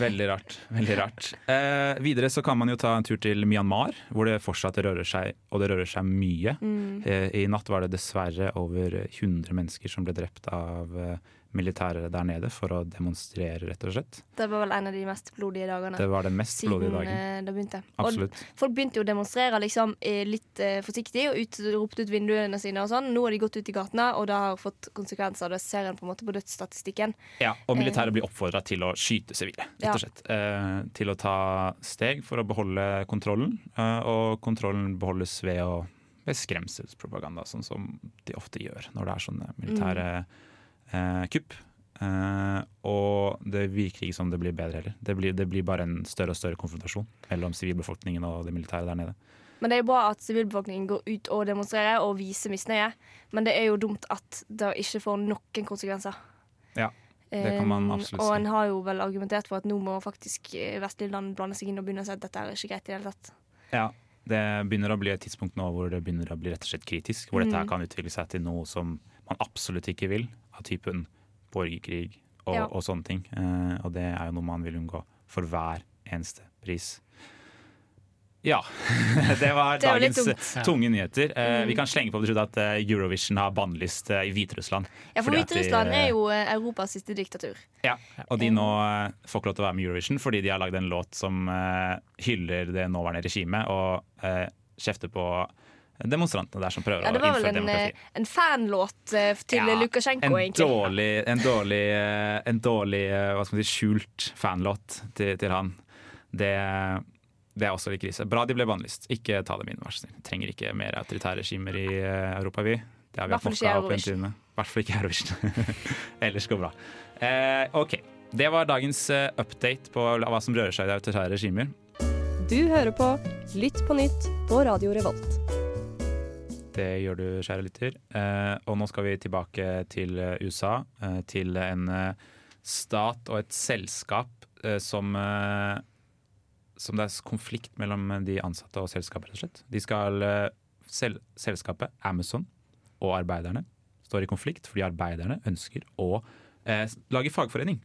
Veldig rart. veldig rart. Eh, videre så kan man jo ta en tur til Myanmar, hvor det fortsatt rører seg, og det rører seg mye. Mm. Eh, I natt var det dessverre over 100 mennesker som ble drept av eh, militære der nede for å demonstrere, rett og slett. Det var vel en av de mest blodige dagene. Det var den mest blodige dagen. Siden eh, det begynte. Absolutt. Og folk begynte jo å demonstrere liksom, eh, litt eh, forsiktig og ut, ropte ut vinduene sine og sånn. Nå har de gått ut i gatene, og det har fått konsekvenser. Det ser en på en måte på dødsstatistikken. Ja, og militæret blir oppfordra til å skyte sivile, rett og slett. Eh, til å ta steg for å beholde kontrollen, eh, og kontrollen beholdes ved å ved skremselspropaganda, sånn som de ofte gjør når det er sånne militære eh, kupp. Eh, og det virker ikke som det blir bedre heller. Det blir, det blir bare en større og større konfrontasjon mellom sivilbefolkningen og det militære der nede. Men det er jo bra at sivilbefolkningen går ut og demonstrerer og viser misnøye. Men det er jo dumt at det ikke får noen konsekvenser. Ja, det kan man Um, si og en har jo vel argumentert for at nå må faktisk eh, vestlige land blande seg inn og begynne å si at dette er ikke greit i det hele tatt. Ja, det begynner å bli et tidspunkt nå hvor det begynner å bli rett og slett kritisk. Hvor dette her Mm. kan utvikle seg til noe som man absolutt ikke vil, av typen borgerkrig og, Ja. og sånne ting. Eh, og det er jo noe man vil unngå for hver eneste pris. Ja. *laughs* det var Det dagens eh, tunge nyheter. Eh, Mm. Vi kan slenge på at eh, Eurovision har bannlyst i Hviterussland. Ja, for Hviterussland er jo Europas siste diktatur. ja, og de nå får ikke lov til å være med i Eurovision fordi de har lagd en låt som hyller det nåværende regimet og kjefter på demonstrantene der som prøver Ja, det å var vel innføre en, demokrati. eh, en fanlåt eh, til Ja, Lukasjenko, En egentlig. dårlig, en dårlig, eh, en dårlig hva skal man si, skjult fanlåt til, til han. Det, det er også litt krise. Bra de ble bannlyst. Ikke ta dem inn, vær så snill. Trenger ikke mer autoritære regimer i Europa, vi. Det har vi hatt nok av opp en Eurovision. I hvert fall ikke Eurovision. *laughs* Ellers går det bra. Eh, OK. Det var dagens update på hva som rører seg i autoritære regimer. Du hører på Lytt på nytt på Radio Revolt. Det gjør du, kjære lytter. Eh, og nå skal vi tilbake til eh, USA. Eh, til en stat og et selskap som Som det er konflikt mellom de ansatte og selskapet, rett og slett. De skal sel Selskapet Amazon og arbeiderne står i konflikt fordi arbeiderne ønsker å eh, lage fagforening.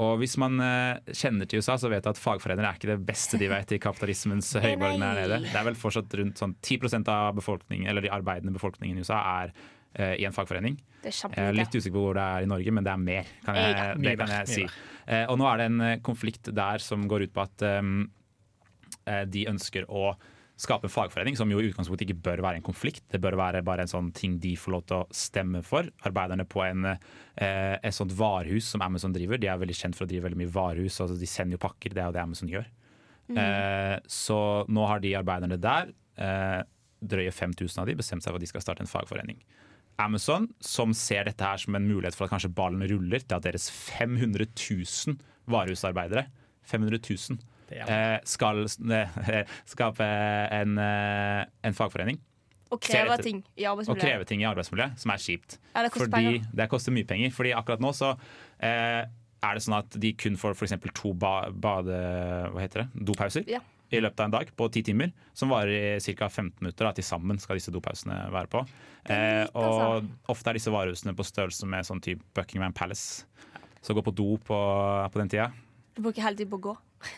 Og hvis man eh, kjenner til USA, så vet du at fagforenere er ikke det beste de vet i kapitalismens *laughs* høyborg der nede. Det er vel fortsatt rundt sånn 10% av befolkningen, eller de arbeidende befolkningen i USA er uh, i en fagforening. Det Jeg litt usikker på hvor det er i Norge, men det er mer. Kan jeg, Ja. det kan jeg si. Eh, og nå er det en konflikt der som går ut på at um, eh, de ønsker å skape en fagforening, som jo i utgangspunktet ikke bør være en konflikt. Det bør være bare en sånn ting de får lov til å stemme for. Arbeiderne på en, eh, et sånt varehus som Amazon driver, de er veldig kjent for å drive veldig mye varehus. Altså de sender jo pakker, det er jo det Amazon gjør. Mm. Eh, så nå har de arbeiderne der, eh, drøye 5000 av de, bestemt seg for at de skal starte en fagforening. Amazon, som ser dette her som en mulighet for at kanskje ballen ruller til at deres 500 000 varehusarbeidere 500 000 eh, skal eh, *laughs* skape en, eh, en fagforening. Og kreve ting i Og arbeidsmiljøet. kreve ting i arbeidsmiljøet, som er kjipt. Ja, det koster Fordi det koster mye penger. Fordi akkurat nå så eh, er det sånn at de kun får f.eks. to ba bade... Hva heter det? Dopauser. Ja. I løpet av en dag på ti timer, som varer i ca. 15 minutter. Da, til sammen skal disse dopausene være på. Eh, og ofte er disse varehusene på størrelse med sånn type Buckingham Palace. Så gå på do på, på den tida. Du bruker hele tiden på å gå.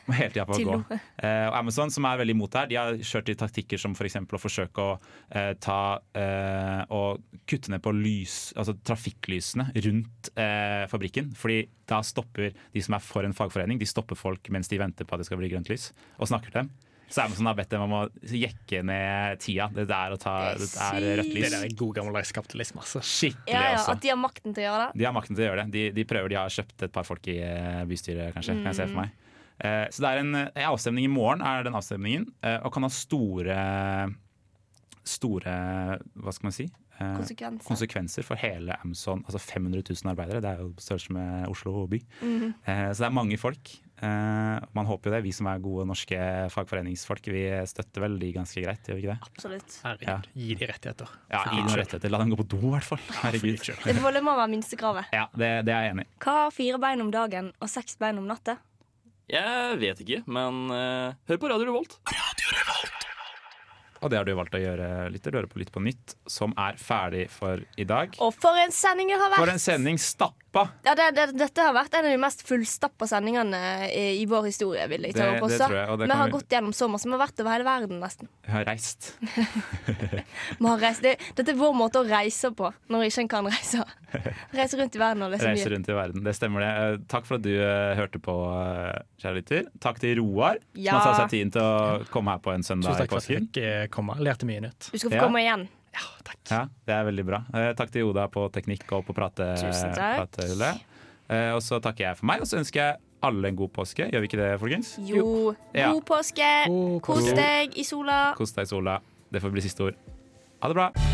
Hele tida på å gå. Eh, og Amazon, som er veldig imot det her, de har kjørt i taktikker som f.eks. å forsøke å eh, ta eh, og kutte ned på lys, altså trafikklysene rundt eh, fabrikken. Fordi da stopper de som er for en fagforening, de stopper folk mens de venter på at det skal bli grønt lys, og snakker til dem. Så Amazon har bedt dem om å jekke ned tida. Det er, å ta, det er rødt lys. Det der er god gammeldags kapitalisme. Altså. Skikkelig, Ja, ja, altså. At de har makten til å gjøre det. De har makten til å gjøre det. De, de prøver, de har kjøpt et par folk i eh, bystyret, kanskje. Kan jeg se for Mm. meg. Eh, så det er en, en avstemning i morgen, er den avstemningen, eh, og kan ha store Store Hva skal man si? Eh, Konsekvenser. konsekvenser for hele Amazon. Altså 500 000 arbeidere. Det er jo størrelse med Oslo by. Mm -hmm. så det er mange folk. Eh, man håper jo det. Vi som er gode norske fagforeningsfolk, vi støtter vel de ganske greit, gjør vi ikke det? Absolutt. Herregud, gi de rettigheter. Ja, gi dem rettigheter. La dem gå på do, i hvert fall. Herregud. Det må være minstekravet. Ja, det, det er jeg enig i. Hva har fire bein om dagen og seks bein om natta? Jeg vet ikke, men uh, hør på Radio Revolt. Radio Revolt. Og det har du valgt å gjøre, lytter. Du hører på Lytt på nytt, som er ferdig for i dag. Og for en sending det har vært! For en sending stappa! Ja, det, det, dette har vært en av de mest fullstappa sendingene i, i vår historie. vil jeg tørre på det tror jeg, og det Vi har vi- gått gjennom så masse. Vi har vært over hele verden, nesten. Vi har reist. *laughs* Vi har reist. Det, dette er vår måte å reise på når ikke en kan reise. *laughs* Reise rundt i verden og lese Reiser mye. rundt i verden. Det stemmer det. Eh, Takk for at du eh, hørte på, eh, kjære lytter. Takk til Roar, Ja. som har tatt seg tiden til å komme her på en søndag i takk for at jeg fikk komme. Lærte mye nytt. Du skal få Ja. komme igjen. Ja, det er veldig bra. Takk til Oda på teknikk og på prate, Tusen takk. pratehullet. Eh, Og så takker jeg for meg, og så ønsker jeg alle en god påske. Gjør vi ikke det, folkens? Jo, Ja. god påske. Kos deg i sola. Kos deg i sola. Det får bli siste ord. Ha det bra.